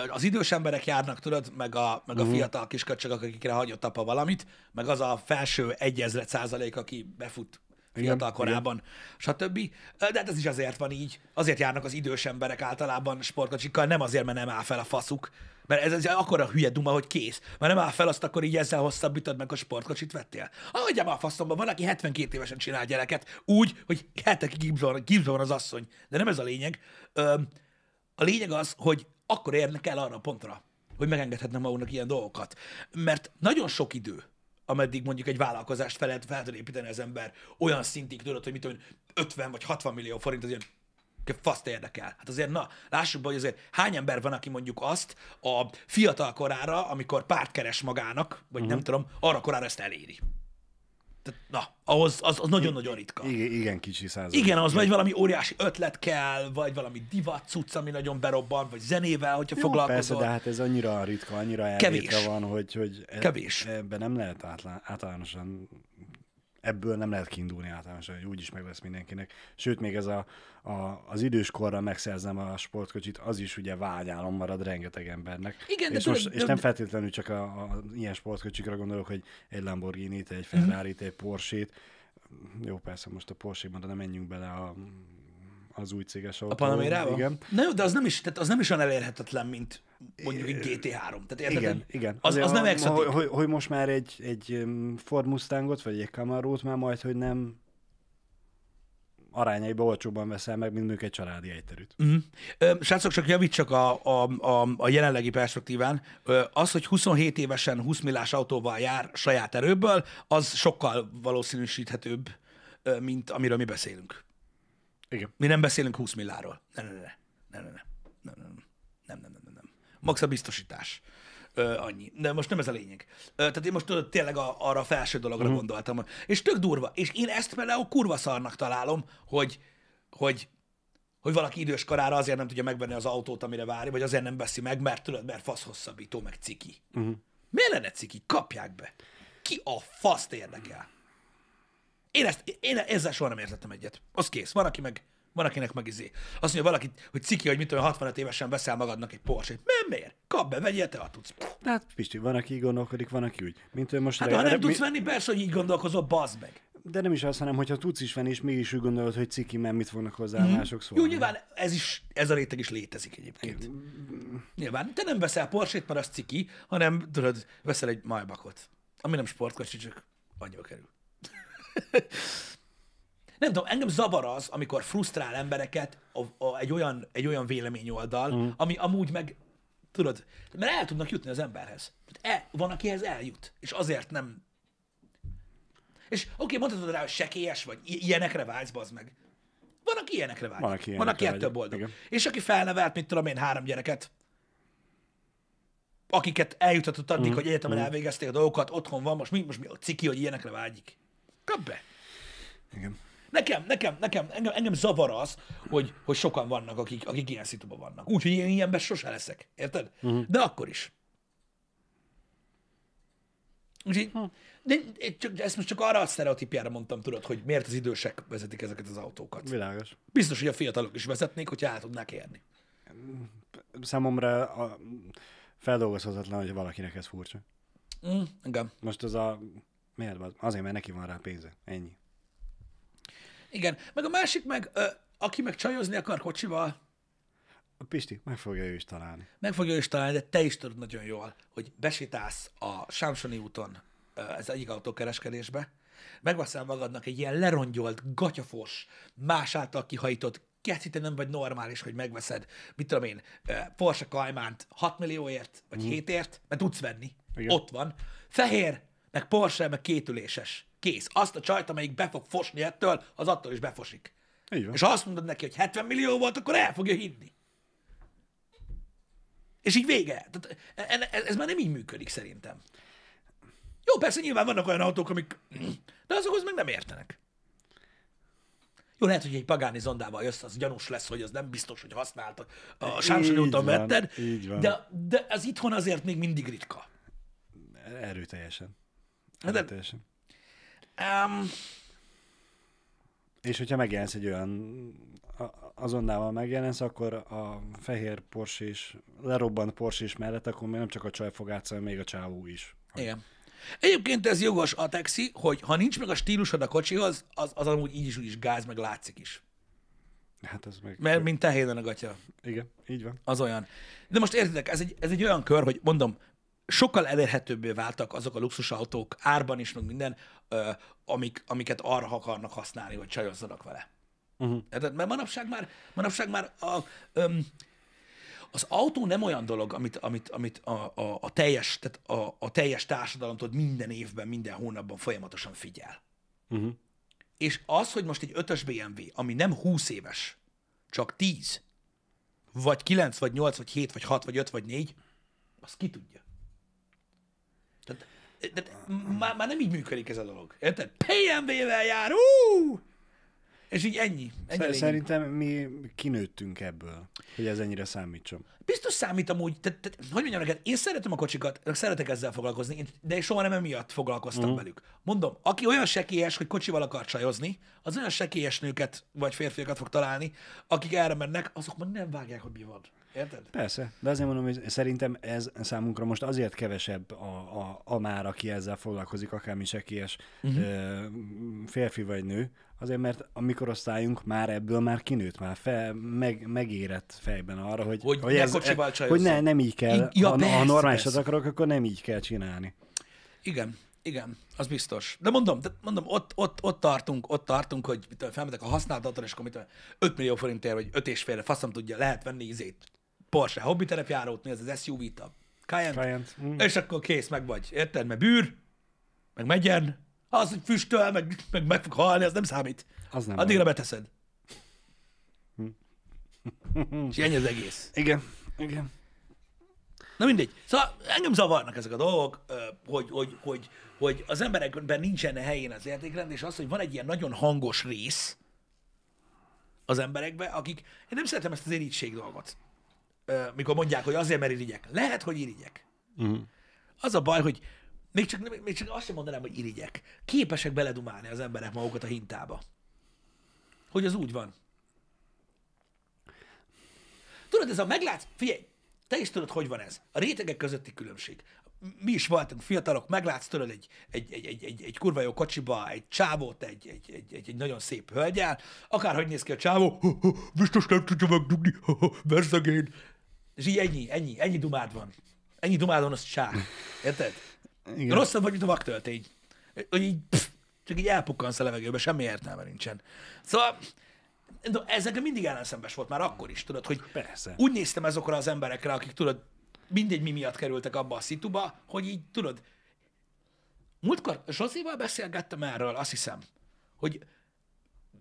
az idős emberek járnak, tudod, meg a, meg a Mhm. fiatal kisköcsögök, akikre hagyott apa valamit, meg az a felső egyezret százalék, aki befut fiatal korában, stb. De hát ez is azért van így. Azért járnak az idős emberek általában sportkocsikkal, nem azért, mert nem áll fel a faszuk, mert ez, ez akkora hülye duma, hogy kész. Mert nem áll fel, azt akkor így ezzel hosszabbítod meg, a sportkocsit vettél. Már a faszomba, van, aki 72 évesen csinál gyereket, úgy, hogy hetekig gipszban, gipszban van az asszony. De nem ez a lényeg. A lényeg az, hogy akkor érnek el arra a pontra, hogy megengedhetnek maguknak ilyen dolgokat. Mert nagyon sok idő, ameddig mondjuk egy vállalkozást fel, lehet- fel tud építeni az ember olyan szintig, tudod, hogy mit tudom, én, 50 vagy 60 millió forint az ilyen faszt érdekel. Hát azért, na, lássuk be, hogy azért hány ember van, aki mondjuk azt a fiatal korára, amikor párt keres magának, vagy uh-huh. nem tudom, arra korára ezt eléri. Tehát, na, ahhoz az, az nagyon-nagyon ritka. Igen, igen kicsi százalék. Igen, az vagy valami óriási ötlet kell, vagy valami divat cucc, ami nagyon berobban, vagy zenével, hogyha Jó, foglalkozol. persze, de hát ez annyira ritka, annyira elvétve van, hogy, hogy e- Kevés. ebben nem lehet átlá, általánosan, ebből nem lehet kiindulni általánosan, hogy úgyis meg lesz mindenkinek. Sőt, még ez a, a, az idős korra megszerzem a sportkocsit, az is ugye vágyálom marad rengeteg embernek. Igen, de és, tudod, most, de- és nem feltétlenül csak a, a, ilyen sportkocsikra gondolok, hogy egy Lamborghini-t, egy Ferrari-t, egy Porsche-t. Jó, persze most a Porsche-ban, de nem menjünk bele a, az új céges autó. A Panamérába? Igen. Na jó, de az nem is, tehát az nem is olyan elérhetetlen, mint mondjuk egy GT3. Tehát érted, Igen, igen. Az, az nem exotik. Hogy, hogy, hogy most már egy, egy um, Ford Mustangot, vagy egy Camaro-t már majd, hogy nem arányaiban olcsóban veszel meg, mint mondjuk egy családi egyterűt. Mm. Ö, Srácok, csak javítsak a, a, a, a jelenlegi perspektíván. Ö, Az, hogy 27 évesen 20 millás autóval jár saját erőből, az sokkal valószínűsíthetőbb, ö, mint amiről mi beszélünk. Igen. Mi nem beszélünk 20 milláról. Ne, ne, ne, ne, ne, ne, ne, ne, nem, nem, nem, nem. Max a biztosítás. Ö, annyi. De most nem ez a lényeg. Ö, tehát én most tudod, tényleg a, arra a felső dologra uh-huh. gondoltam. És tök durva. És én ezt például kurva szarnak találom, hogy, hogy, hogy valaki idős korára azért nem tudja megvenni az autót, amire várja, vagy azért nem veszi meg, mert tudod, mert fasz hosszabbító, meg ciki. Uh-huh. Miért lenne ciki? Kapják be. Ki a faszt érdekel? Én, ezt, én ezzel soha nem értettem egyet. Az kész. Van, aki meg Van, akinek meg izé. Azt mondja valaki, hogy ciki, hogy mit tudom, 65 évesen veszel magadnak egy Porsche-t. Nem, miért? Kap be, vegyél, te ha tudsz. Hát, Pisti, van, aki így gondolkodik, van, aki úgy. Mint ő most Hát ha nem tudsz mi- venni, persze, hogy így gondolkozol, bazd meg. De nem is azt, hanem hogyha tudsz is venni, és mégis úgy gondolod, hogy ciki, mert mit fognak hozzá mm. mások szólni. Jó, nyilván ez, is, ez a réteg is létezik egyébként. Nyilván te nem veszel Porsche-t, mert az ciki, hanem tudod, veszel egy Maybachot, ami nem sportkocsi, csak annyiba kerül. nem tudom, engem zavar az, amikor frusztrál embereket a, a, egy, olyan, egy olyan véleményoldal, mm. ami amúgy meg, tudod, mert el tudnak jutni az emberhez. El, van, akihez eljut, és azért nem... És oké, okay, mondhatod rá, hogy sekélyes vagy, ilyenekre vágysz, bazd meg. Van, aki ilyenekre vágyik. Van, aki Van, aki ilyenekre ettől boldog. Igen. És aki felnevelt, mit tudom én, három gyereket, akiket eljutatott addig, mm. hogy egyetemen mm. elvégezték a dolgokat, otthon van, most mi, most mi a ciki, hogy ilyenekre vágyik. Kap be. Igen. Nekem, nekem, nekem, engem, engem zavar az, hogy, hogy sokan vannak, akik, akik ilyen szituban vannak. Úgyhogy én ilyenben sose leszek. Érted? Uh-huh. De akkor is. Úgyhogy, de én csak, ezt most csak arra a sztereotípjára mondtam, tudod, hogy miért az idősek vezetik ezeket az autókat. Világos. Biztos, hogy a fiatalok is vezetnék, hogyha el tudnák érni. Számomra a feldolgozhatatlan, hogy valakinek ez furcsa. Mm, engem. Most az a... Miért? Azért, mert neki van rá pénze. Ennyi. Igen. Meg a másik meg, ö, aki meg csajozni akar kocsival, A Pisti, meg fogja ő is találni. meg fogja ő is találni, de te is tudod nagyon jól, hogy besétálsz a Sámsoni úton ez egyik autókereskedésbe, megveszel magadnak egy ilyen lerongyolt, gatyafos, más által kihajított, keci, te nem vagy normális, hogy megveszed, mit tudom én, Porsche Cayman-t 6 millióért, vagy 7 ért, mert tudsz venni. Igen. Ott van. Fehér, meg Porsche, meg kétüléses. Kész. Azt a csajt, amelyik be fog fosni ettől, az attól is befosik. Így van. És ha azt mondod neki, hogy 70 millió volt, akkor el fogja hinni. És így vége. Tehát e- e- ez már nem így működik szerintem. Jó, persze nyilván vannak olyan autók, amik... De azokhoz meg nem értenek. Jó, lehet, hogy egy Pagani zondával jössz, az gyanús lesz, hogy az nem biztos, hogy használta. A Sámsoni Így úton vetted, így van. De, de az itthon azért még mindig ritka. Erőteljesen. Hát de- Erőteljesen. Um, És hogyha megjelensz egy olyan a- azonnával megjelensz, akkor a fehér Porsche is, lerobbant Porsche is mellett, akkor még nem csak a csaj fog átszállni, még a csávó is. igen. Egyébként ez jogos a taxi, hogy ha nincs meg a stílusod a kocsihoz, az, az amúgy így is úgy is gáz, meg látszik is. Hát ez meg... Mert mint tehénen a gatya. Igen, így van. Az olyan. De most értitek, ez egy, ez egy olyan kör, hogy mondom, sokkal elérhetőbbé váltak azok a luxusautók, árban is, meg minden, ö, amik, amiket arra akarnak használni, hogy csajozzanak vele. Uh-huh. Érted? Mert manapság már, manapság már a, öm, az autó nem olyan dolog, amit, amit, amit a, a, a, teljes, tehát a, a teljes társadalom tudod, minden évben, minden hónapban folyamatosan figyel. Uh-huh. És az, hogy most egy 5-ös BMW, ami nem 20 éves, csak 10, vagy 9, vagy 8, vagy 7, vagy 6, vagy 5, vagy 4, azt ki tudja. Tehát már, már nem így működik ez a dolog. Érted? BMW-vel jár, ú! És így ennyi. ennyi. Szerintem mi kinőttünk ebből, hogy ez ennyire számítson. Biztos számít amúgy, tehát, tehát, hogy mondjam neked, én szeretem a kocsikat, szeretek ezzel foglalkozni, de én soha nem emiatt foglalkoztam uh-huh. velük. Mondom, aki olyan sekélyes, hogy kocsival akar csajozni, az olyan sekélyes nőket vagy férfiakat fog találni, akik erre mennek, azok meg nem vágják, hogy mi van. Érted? Persze, de azért mondom, hogy szerintem ez számunkra most azért kevesebb a, a, a már, aki ezzel foglalkozik, akármi sekélyes uh-huh. ö, férfi vagy nő, azért mert a mikorosztályunk már ebből már kinőtt, már fel, meg, megérett fejben arra, hogy, Hogy ne kocsival hogy ne, nem így kell, ja, ha, persze, ha normálisat akarok, akkor nem így kell csinálni. Igen, igen, az biztos. De mondom, de mondom ott, ott, ott, tartunk, ott tartunk, hogy mit tudom, felmetek a használt és akkor mit tudom, 5 millió forintért, vagy 5 és félre, faszom tudja, lehet venni izét. Porsche, hobbi terepjárót, mi az az SUV-t, a Cayenne, Cayenne, mm. és akkor kész, meg vagy. Érted? Mert bűr, meg megyen, az, hogy füstöl, meg, meg, meg fog halni, az nem számít. Az nem Addigra baj. beteszed. és ennyi az egész. Igen, igen. Na mindegy. Szóval engem zavarnak ezek a dolgok, hogy, hogy, hogy, hogy az emberekben nincsen helyén az értékrend, és az, hogy van egy ilyen nagyon hangos rész az emberekben, akik, én nem szeretem ezt az irigység dolgot. Mikor mondják, hogy azért, mert irigyek. Lehet, hogy irigyek. Uh-huh. Az a baj, hogy még csak, még csak azt sem mondanám, hogy irigyek. Képesek beledumálni az emberek magukat a hintába. Hogy az úgy van. tudod, ez a meglátsz, figyelj, te is tudod, hogy van ez. A rétegek közötti különbség. Mi is voltunk fiatalok, meglátsz tudod egy, egy, egy, egy, egy, egy kurva jó kocsiba, egy csávót, egy, egy, egy, egy, egy nagyon szép hölgyel, akárhogy néz ki a csávó, biztos nem tudja megdugni, verzegén. És így ennyi, ennyi, ennyi dumád van. Ennyi dumád van, az csá. Érted? Igen. Rosszabb vagy, mint a vaktöltény. Hogy így, pff, csak így elpukkansz a levegőbe, semmi értelme nincsen. Szóval de ez nekem mindig ellenszembes volt, már akkor is, tudod, hogy Persze. úgy néztem ezokra az emberekre, akik tudod, mindegy mi miatt kerültek abba a szituba, hogy így tudod, múltkor Zsozéval beszélgettem erről, azt hiszem, hogy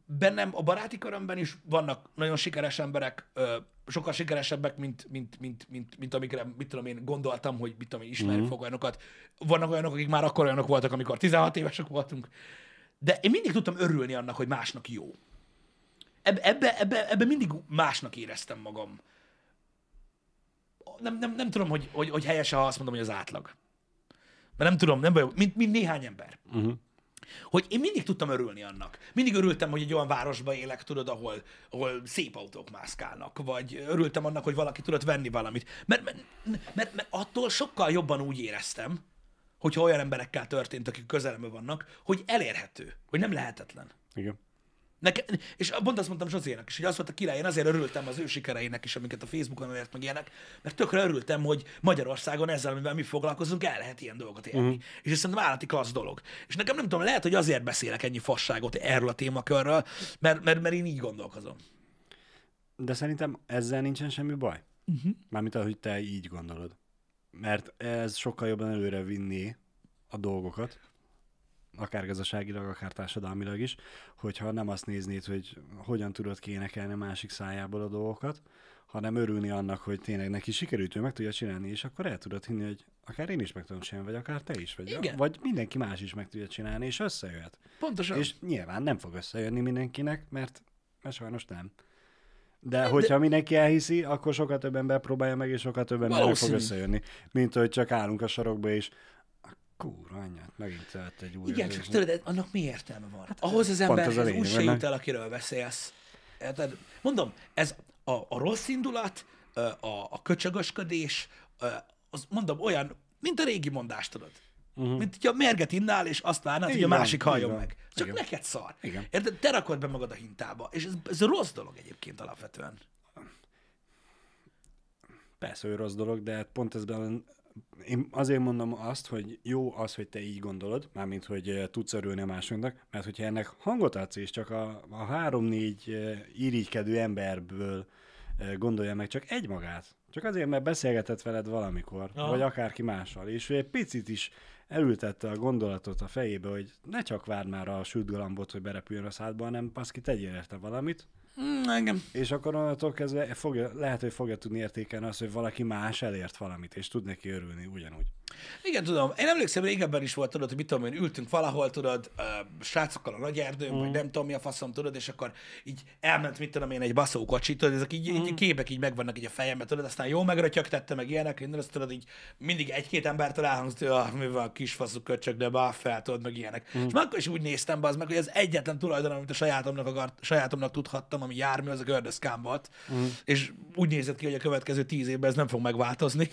bennem a baráti körömben is vannak nagyon sikeres emberek, ö, sokkal sikeresebbek, mint, mint, mint, mint, mint amikre, mit tudom én, gondoltam, hogy mit tudom én, ismerni mm-hmm. fog olyanokat. Vannak olyanok, akik már akkor olyanok voltak, amikor 16 évesek voltunk. De én mindig tudtam örülni annak, hogy másnak jó. Ebbe, ebbe, ebbe, ebbe mindig másnak éreztem magam. Nem, nem, nem tudom, hogy, hogy, hogy helyes, ha azt mondom, hogy az átlag. Mert nem tudom, nem vagyok, mint, mint néhány ember. Uh-huh. Hogy én mindig tudtam örülni annak. Mindig örültem, hogy egy olyan városban élek, tudod, ahol, ahol szép autók mászkálnak, vagy örültem annak, hogy valaki tudott venni valamit. Mert, mert, mert, mert attól sokkal jobban úgy éreztem, hogyha olyan emberekkel történt, akik közelemben vannak, hogy elérhető, hogy nem lehetetlen. Igen. Neke, és pont azt mondtam Zsozének is, hogy az volt a király, én azért örültem az ő sikereinek is, amiket a Facebookon elért meg ilyenek, mert tökre örültem, hogy Magyarországon ezzel, amivel mi foglalkozunk, el lehet ilyen dolgot élni. Uh-huh. És ez szerintem állati klassz dolog. És nekem nem tudom, lehet, hogy azért beszélek ennyi fasságot erről a témakörről, mert, mert, mert én így gondolkozom. De szerintem ezzel nincsen semmi baj. Uh-huh. Mármint ahogy te így gondolod. Mert ez sokkal jobban előre vinni a dolgokat, akár gazdaságilag, akár társadalmilag is, hogyha nem azt néznéd, hogy hogyan tudod kénekelni a másik szájából a dolgokat, hanem örülni annak, hogy tényleg neki sikerült, ő meg tudja csinálni, és akkor el tudod hinni, hogy akár én is meg tudom csinálni, vagy akár te is, vagy, Igen. vagy mindenki más is meg tudja csinálni, és összejöhet. Pontosan. És nyilván nem fog összejönni mindenkinek, mert, mert sajnos nem. De hogyha mindenki elhiszi, akkor sokkal több ember próbálja meg, és sokkal több ember nem fog összejönni. Mint hogy csak állunk a sarokba, és a kurva anyját, megint lett egy új Igen, csak tudod, annak mi értelme van? Hát, Ahhoz az emberhez az úgy se jut el, akiről beszélsz. Érted? Mondom, ez a, a rossz indulat, a, a köcsögösködés, az mondom olyan, mint a régi mondást tudod. Uh-huh. Mint hogyha mérget innál, és azt várnád, hogy a másik halljon meg. Csak Igen. neked szar. Igen. Érted? Te rakod be magad a hintába. És ez, ez rossz dolog egyébként alapvetően. Persze, hogy rossz dolog, de hát pont ezben én azért mondom azt, hogy jó az, hogy te így gondolod, mármint, hogy eh, tudsz örülni a másiknak, mert hogyha ennek hangot adsz, és csak a, a három-négy eh, irigykedő emberből eh, gondolja meg csak egy magát, csak azért, mert beszélgetett veled valamikor, Aha. vagy akárki mással, és ő egy picit is elültette a gondolatot a fejébe, hogy ne csak várd már a sült galambot, hogy berepüljön a szádba, hanem paszki, tegyél érte valamit, Engem. és akkor onnantól kezdve fogja, lehet, hogy fogja tudni értékelni azt, hogy valaki más elért valamit, és tud neki örülni ugyanúgy. Igen, tudom. Én emlékszem, régebben is volt, tudod, hogy mit tudom én, ültünk valahol, tudod, ö, srácokkal a nagy erdőn, mm. vagy nem tudom mi a faszom, tudod, és akkor így elment, mit tudom én, egy baszó kocsi, tudod, ezek így, mm. így képek így megvannak így a fejemben, tudod, aztán jó megrötyögtette, meg ilyenek, minden, azt tudod, így mindig egy-két embertől elhangzott, hogy ah, mi van, kis faszú köcsög, de bá, fel, tudod, meg ilyenek. Mm. És már akkor is úgy néztem be az meg, hogy az egyetlen tulajdon, amit a sajátomnak, akart, sajátomnak tudhattam, ami jármű, az a gördeszkám volt. Mm. És úgy nézett ki, hogy a következő tíz évben ez nem fog megváltozni.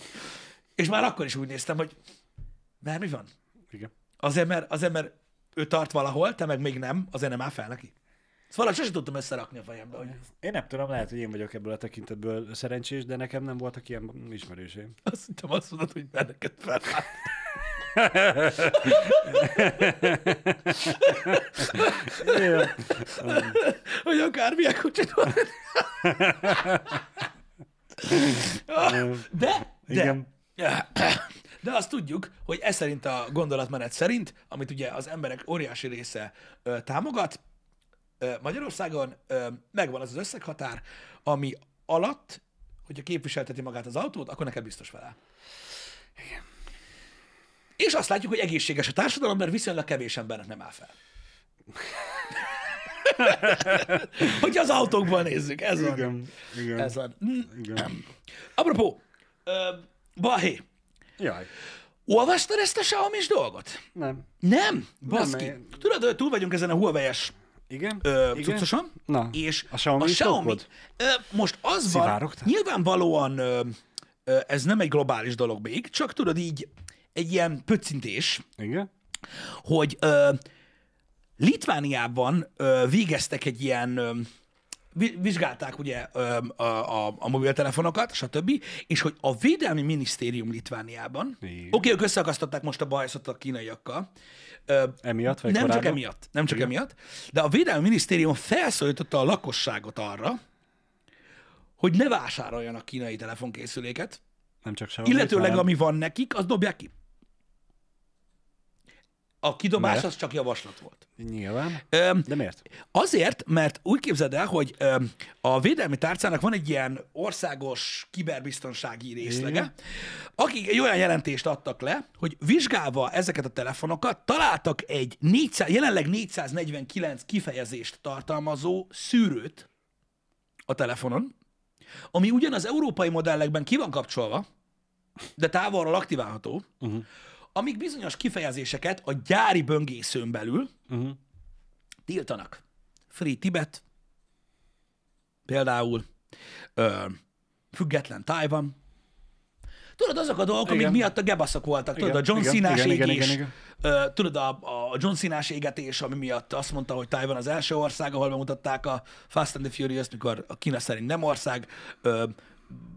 És már akkor is úgy néztem, hogy mert mi van? Igen. Azért, mert, azért, mert ő tart valahol, te meg még nem, azért nem áll fel neki. Ezt valahogy sosem tudtam összerakni a fejembe, hogy Én nem tudom, lehet, hogy én vagyok ebből a tekintetből szerencsés, de nekem nem voltak ilyen ismerőseim. azt hittem azt mondod, hogy benneket fel. Igen. hogy akármilyen kocsit van. De, de, Igen. De azt tudjuk, hogy ez szerint a gondolatmenet szerint, amit ugye az emberek óriási része ö, támogat, ö, Magyarországon ö, megvan az az összeghatár, ami alatt, hogyha képviselteti magát az autót, akkor neked biztos vele. És azt látjuk, hogy egészséges a társadalom, mert viszonylag kevés embernek nem áll fel. Hogyha az autókban nézzük, ez van. Igen. Igen. Ez van. Igen. Apropó, ö, Balhé, Jaj. olvastad ezt a Xiaomi dolgot? Nem. Nem, baszki. Nem, Tudod, hogy túl vagyunk ezen a Huawei-es Igen? ö, Igen? cuccosan, Na, és a Xiaomi a Xiaomi ö, most az van, Szivárogtál? nyilvánvalóan ö, ö, ez nem egy globális dolog még, csak tudod így egy ilyen pöccintés, Igen? hogy ö, Litvániában ö, végeztek egy ilyen, ö, vizsgálták ugye a, a, a mobiltelefonokat, stb., és hogy a Védelmi Minisztérium Litvániában, oké, Igen. okay, ők összeakasztották most a bajszot a kínaiakkal, Emiatt, vagy nem korábban? csak emiatt, nem csak emiatt, de a Védelmi Minisztérium felszólította a lakosságot arra, hogy ne vásároljanak kínai telefonkészüléket, Nem csak Xiaomi, illetőleg hanem- ami van nekik, azt dobják ki. A kidobás Mert? az csak javaslat volt. Nyilván. Öm, De miért? Azért, mert úgy képzeld el, hogy öm, a védelmi tárcának van egy ilyen országos kiberbiztonsági részlege, Igen. akik egy olyan jelentést adtak le, hogy vizsgálva ezeket a telefonokat, találtak egy 400, jelenleg 449 kifejezést tartalmazó szűrőt a telefonon, ami ugyan az európai modellekben ki van kapcsolva, de távolról aktiválható, uh-huh. Amik bizonyos kifejezéseket a gyári böngészőn belül Uh-huh. tiltanak. Free Tibet, például ö, független Taiwan. Tudod, azok a dolgok, amik Igen. miatt a gebaszok voltak. Tudod, Igen, a John Cena-s igen, igen, égés. igen, Ö, tudod, a, a John Cena-s égetés, ami miatt azt mondta, hogy Taiwan az első ország, ahol bemutatták a Fast and the Furious, mikor a Kína szerint nem ország.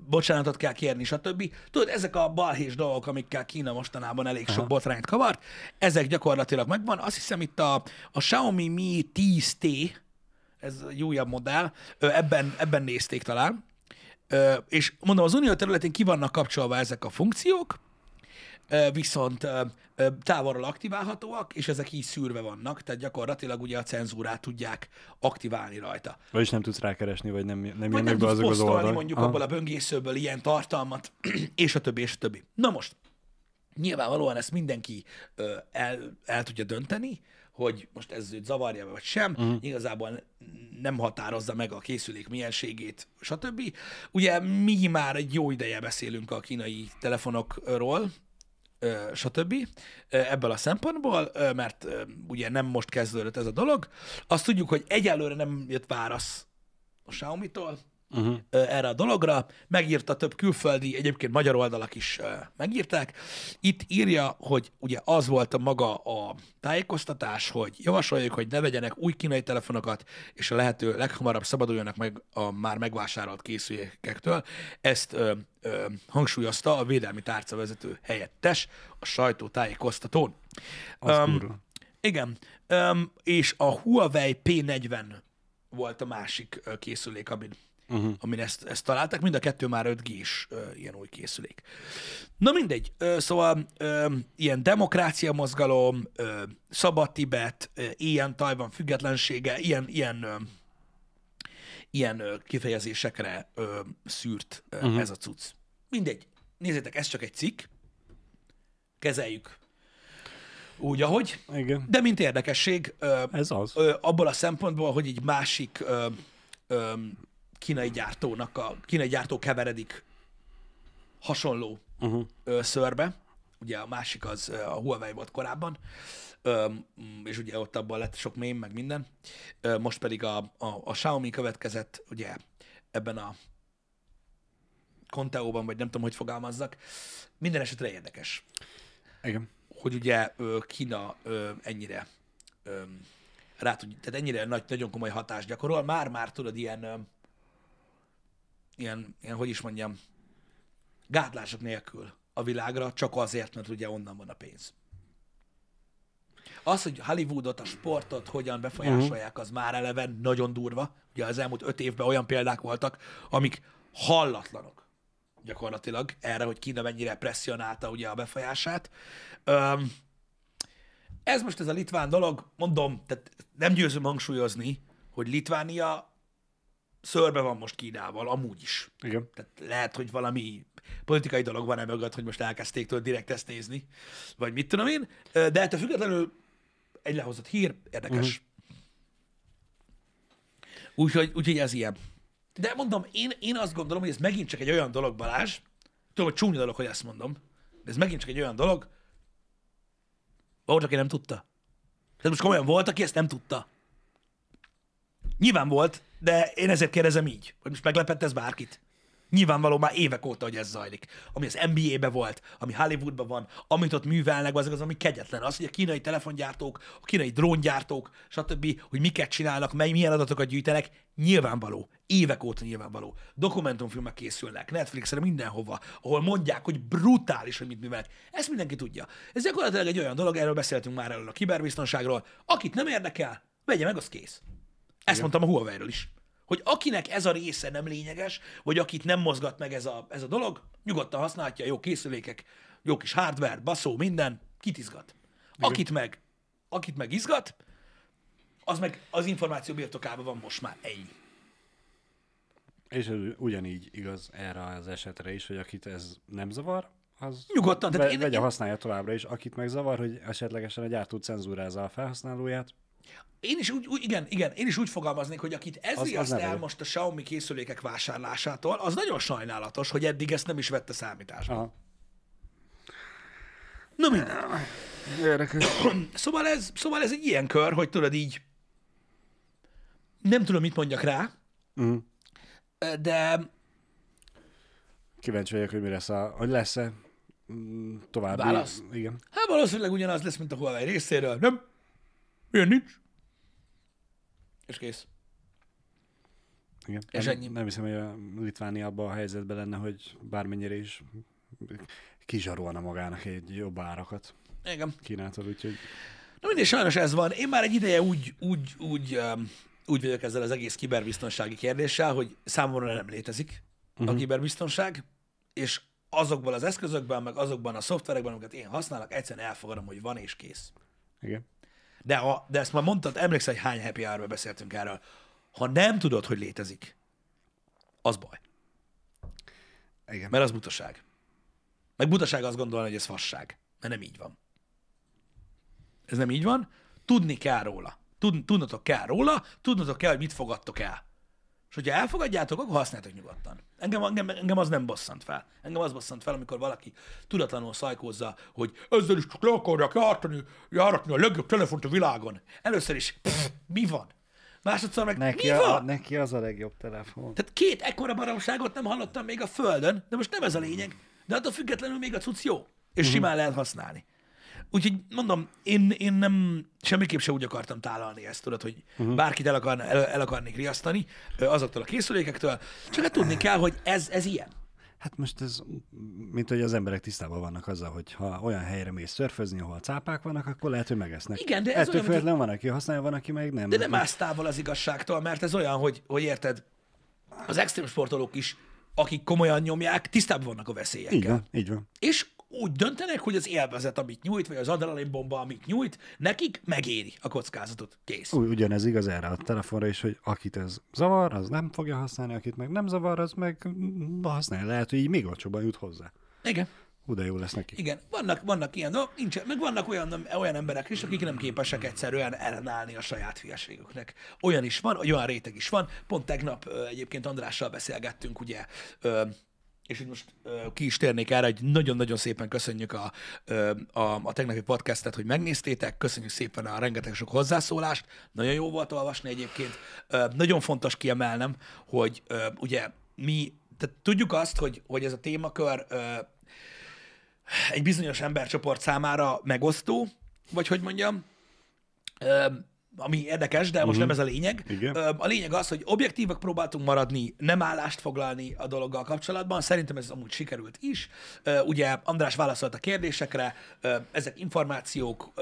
Bocsánatot kell kérni, stb. Tudod, ezek a balhés dolgok, amikkel Kína mostanában elég sok botrányt kavart, ezek gyakorlatilag megvan. Azt hiszem itt a, a Xiaomi Mi 10T, ez egy újabb modell, ebben, ebben nézték talán. És mondom, az unió területén ki vannak kapcsolva ezek a funkciók, viszont távolról aktiválhatóak, és ezek így szűrve vannak, tehát gyakorlatilag ugye a cenzúrát tudják aktiválni rajta. Vagyis nem tudsz rákeresni, vagy nem, nem Vagy nem be azok az oldalak. mondjuk Aha. abból a böngészőből ilyen tartalmat, és a többi, és a többi. Na most, nyilvánvalóan ezt mindenki el, el tudja dönteni, hogy most ez őt zavarja vagy sem, uh-huh. igazából nem határozza meg a készülék mienségét, stb. Ugye mi már egy jó ideje beszélünk a kínai telefonokról, stb. ebből a szempontból, mert ugye nem most kezdődött ez a dolog. Azt tudjuk, hogy egyelőre nem jött válasz a Xiaomi-tól, Uh-huh. erre a dologra. Megírta több külföldi, egyébként magyar oldalak is megírták. Itt írja, hogy ugye az volt a maga a tájékoztatás, hogy javasoljuk, hogy ne vegyenek új kínai telefonokat, és a lehető leghamarabb szabaduljanak meg a már megvásárolt készülékektől. Ezt ö, ö, hangsúlyozta a védelmi tárcavezető helyettes a sajtó tájékoztatón. Az kurva. igen, Öm, és a Huawei P40 volt a másik készülék, amin, uh-huh. amin ezt, ezt találták. Mind a kettő már 5G-s ö, ilyen új készülék. Na mindegy, ö, szóval ö, ilyen demokrácia mozgalom, ö, szabad Tibet, ö, ilyen Tajvan függetlensége, ilyen, ilyen, ö, ilyen ö, kifejezésekre ö, szűrt ö, uh-huh. ez a cucc. Mindegy, nézzétek, ez csak egy cikk, kezeljük úgy, ahogy. Igen. De mint érdekesség, ö, Ez az. ö, abból a szempontból, hogy egy másik ö, ö, kínai gyártónak, a kínai gyártó keveredik hasonló Uh-huh. ö, szörbe. Ugye a másik az a Huawei volt korábban, ö, és ugye ott abban lett sok mém, meg minden. Ö, most pedig a, a, a Xiaomi következett, ugye ebben a Conteóban, vagy nem tudom, hogy fogalmazzak. Minden esetre érdekes Igen. hogy ugye Kína ennyire rá tud, tehát ennyire nagy, nagyon komoly hatást gyakorol, már-már tudod, ilyen, ilyen, ilyen, hogy is mondjam, gátlások nélkül a világra, csak azért, mert ugye onnan van a pénz. Az, hogy Hollywoodot, a sportot hogyan befolyásolják, az már eleve nagyon durva. Ugye az elmúlt öt évben olyan példák voltak, amik hallatlanok gyakorlatilag erre, hogy Kína mennyire presszionálta ugye a befolyását. Öm, ez most ez a litván dolog, mondom, tehát nem győzöm hangsúlyozni, hogy Litvánia szörbe van most Kínával, amúgy is. Igen. Tehát lehet, hogy valami politikai dolog van e mögött, hogy most elkezdték tőle direkt ezt nézni, vagy mit tudom én, de ettől függetlenül egy lehozott hír, érdekes. Uh-huh. Úgyhogy, úgyhogy ez ilyen. De mondom, én, én azt gondolom, hogy ez megint csak egy olyan dolog, Balázs, tudom, hogy csúnya dolog, hogy ezt mondom, de ez megint csak egy olyan dolog, volt, aki nem tudta. Tehát most komolyan volt, aki ezt nem tudta. Nyilván volt, de én ezért kérdezem így, hogy most meglepett ez bárkit. Nyilvánvaló már évek óta, hogy ez zajlik. Ami az NBA-be volt, ami Hollywoodban van, amit ott művelnek, az az, ami kegyetlen. Az, hogy a kínai telefongyártók, a kínai dróngyártók, stb., hogy miket csinálnak, mely, milyen adatokat gyűjtenek, nyilvánvaló. Évek óta nyilvánvaló. Dokumentumfilmek készülnek, Netflixre, mindenhova, ahol mondják, hogy brutális, hogy mit művelnek. Ezt mindenki tudja. Ez gyakorlatilag egy olyan dolog, erről beszéltünk már erről a kiberbiztonságról. Akit nem érdekel, vegye meg, az kész. Ezt mondtam a Huawei-ről is. Hogy akinek ez a része nem lényeges, vagy akit nem mozgat meg ez a, ez a dolog, nyugodtan használhatja, jó készülékek, jó kis hardware, baszó, minden, kit izgat. Akit meg, akit meg izgat, az meg az információ birtokában van most már ennyi. És ez ugyanígy igaz erre az esetre is, hogy akit ez nem zavar, az Nyugodtan, ve- én- vegye én- használja továbbra is. Akit meg zavar, hogy esetlegesen a gyártó cenzúrázza a felhasználóját, Én is úgy, úgy, igen, igen, én is úgy fogalmaznék, hogy akit ez Az- az riaszt ne el most a Xiaomi készülékek vásárlásától, az nagyon sajnálatos, hogy eddig ezt nem is vette számításba. Aha. Na mindegy. Érdekes. Szóval ez, szóval ez egy ilyen kör, hogy tudod így, nem tudom, mit mondjak rá, Mm. de Kíváncsi vagyok, hogy mi lesz a, hogy lesz-e mm, további. Válasz? Igen. hát valószínűleg ugyanaz lesz, mint a Huawei részéről. Nem? Ilyen nincs. És kész. Igen. És nem, ennyi. nem hiszem, hogy a Litvánia abban a helyzetben lenne, hogy bármennyire is kizsarolna magának egy jobb árakat Igen. Kínától, úgyhogy Na mindig sajnos ez van. Én már egy ideje úgy, úgy, úgy, um, úgy vagyok ezzel az egész kiberbiztonsági kérdéssel, hogy számomra nem létezik uh-huh. a kiberbiztonság, és azokból az eszközökben, meg azokban a szoftverekben, amiket én használok, egyszerűen elfogadom, hogy van és kész. igen. De, ha, de ezt már mondtad, emlékszel, hogy hány happy hour beszéltünk erről. Ha nem tudod, hogy létezik, az baj. Igen. Mert az butaság. Meg butaság azt gondolni, hogy ez fasság. Mert nem így van. Ez nem így van. Tudni kell róla. Tud, tudnotok kell róla, tudnotok kell, hogy mit fogadtok el. És hogyha elfogadjátok, akkor használjátok nyugodtan. Engem, engem, engem az nem bosszant fel. Engem az bosszant fel, amikor valaki tudatlanul szajkózza, hogy ezzel is csak le akarják jártani, járatni a legjobb telefont a világon. Először is, pff, mi van? Másodszor meg, Neki, mi a, van? neki az a legjobb telefon. Tehát két ekkora baromságot nem hallottam még a Földön, de most nem ez a lényeg. De attól függetlenül még a cucc jó, és uh-huh. simán lehet használni. Úgyhogy mondom, én, én nem, semmiképp se úgy akartam tálalni ezt, tudod, hogy uh-huh. bárkit el, akarna, el, el akarnék riasztani azoktól a készülékektől, csak hát tudni kell, hogy ez, ez ilyen. Hát most ez, mint hogy az emberek tisztában vannak azzal, hogy ha olyan helyre mész szörfözni, ahol cápák vannak, akkor lehet, hogy megesznek. Igen, de ez Ettől olyan, függetlenül van, aki használja, van, aki meg nem. De nem állsz távol az igazságtól, mert ez olyan, hogy, hogy érted, az extrém sportolók is, akik komolyan nyomják, tisztában vannak a veszélyekkel. Van, így van. és úgy döntenek, hogy az élvezet, amit nyújt, vagy az adrenalinbomba, amit nyújt, nekik megéri a kockázatot. Kész. Úgy, ugyanez igaz erre a telefonra is, hogy akit ez zavar, az nem fogja használni, akit meg nem zavar, az meg használja. Lehet, hogy így még olcsóban jut hozzá. Igen. De jó lesz neki. Igen, vannak, vannak ilyen dolgok, nincs, meg vannak olyan, olyan emberek is, akik nem képesek egyszerűen ellenállni a saját hülyeségüknek. Olyan is van, olyan réteg is van. Pont tegnap egyébként Andrással beszélgettünk, ugye, és hogy most ö, ki is térnék erre, hogy nagyon-nagyon szépen köszönjük a, a, a tegnapi podcastet, hogy megnéztétek, köszönjük szépen a rengeteg sok hozzászólást, nagyon jó volt olvasni egyébként. Ö, nagyon fontos kiemelnem, hogy ö, ugye mi, tehát tudjuk azt, hogy, hogy ez a témakör ö, egy bizonyos embercsoport számára megosztó, vagy hogy mondjam, ami érdekes, de most uh-huh. nem ez a lényeg. Igen. A lényeg az, hogy objektívak próbáltunk maradni, nem állást foglalni a dologgal kapcsolatban. Szerintem ez amúgy sikerült is. Ugye András válaszolt a kérdésekre, ezek információk,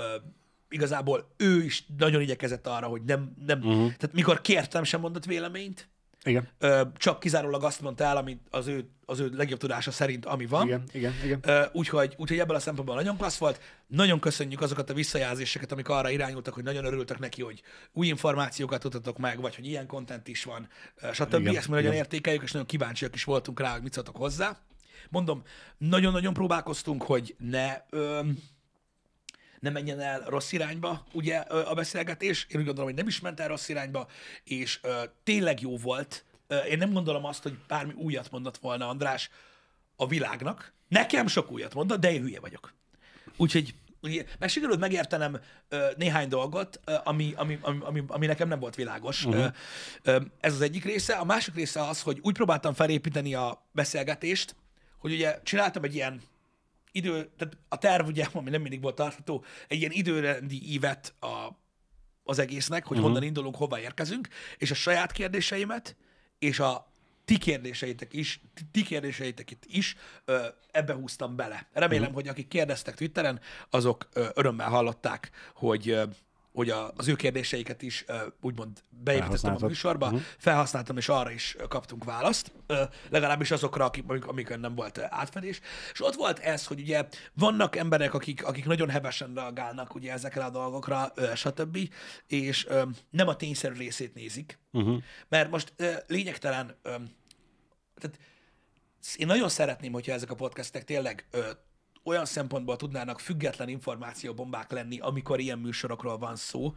igazából ő is nagyon igyekezett arra, hogy nem, nem uh-huh. tehát mikor kértem, sem mondott véleményt, Igen, Ö, csak kizárólag azt mondta el, amit az ő, az ő legjobb tudása szerint, ami van. igen, igen, igen. Ö, Úgyhogy, úgyhogy ebből a szempontból nagyon klassz volt. Nagyon köszönjük azokat a visszajelzéseket, amik arra irányultak, hogy nagyon örültek neki, hogy új információkat tudtatok meg, vagy hogy ilyen kontent is van, stb. Igen, Ezt mi nagyon értékeljük, és nagyon kíváncsiak is voltunk rá, hogy mit szóltok hozzá. Mondom, nagyon-nagyon próbálkoztunk, hogy ne... Ö, ne menjen el rossz irányba, ugye a beszélgetés. Én úgy gondolom, hogy nem is ment el rossz irányba, és ö, tényleg jó volt. Én nem gondolom azt, hogy bármi újat mondott volna András a világnak. Nekem sok újat mondott, de én hülye vagyok. Úgyhogy, meg sikerült megértenem ö, néhány dolgot, ö, ami, ami, ami, ami, ami nekem nem volt világos. Uh-huh. Ö, ez az egyik része. A másik része az, hogy úgy próbáltam felépíteni a beszélgetést, hogy ugye csináltam egy ilyen idő, tehát a terv ugye, ami nem mindig volt tartható, egy ilyen időrendi ívet a, az egésznek, hogy uh-huh. honnan indulunk, hova érkezünk, és a saját kérdéseimet, és a ti kérdéseitek is, ti- kérdéseiteket is ö, ebbe húztam bele. Remélem, uh-huh. hogy akik kérdeztek Twitteren, azok ö, örömmel hallották, hogy ö, hogy a, az ő kérdéseiket is úgymond beépítettem a műsorba, uh-huh. felhasználtam, és arra is kaptunk választ, legalábbis azokra, akik, amik, amiken nem volt átfedés. És ott volt ez, hogy ugye vannak emberek, akik, akik nagyon hevesen reagálnak ugye ezekre a dolgokra, stb., és nem a tényszerű részét nézik, Uh-huh. mert most lényegtelen, tehát én nagyon szeretném, hogyha ezek a podcastek tényleg olyan szempontból tudnának független információbombák lenni, amikor ilyen műsorokról van szó,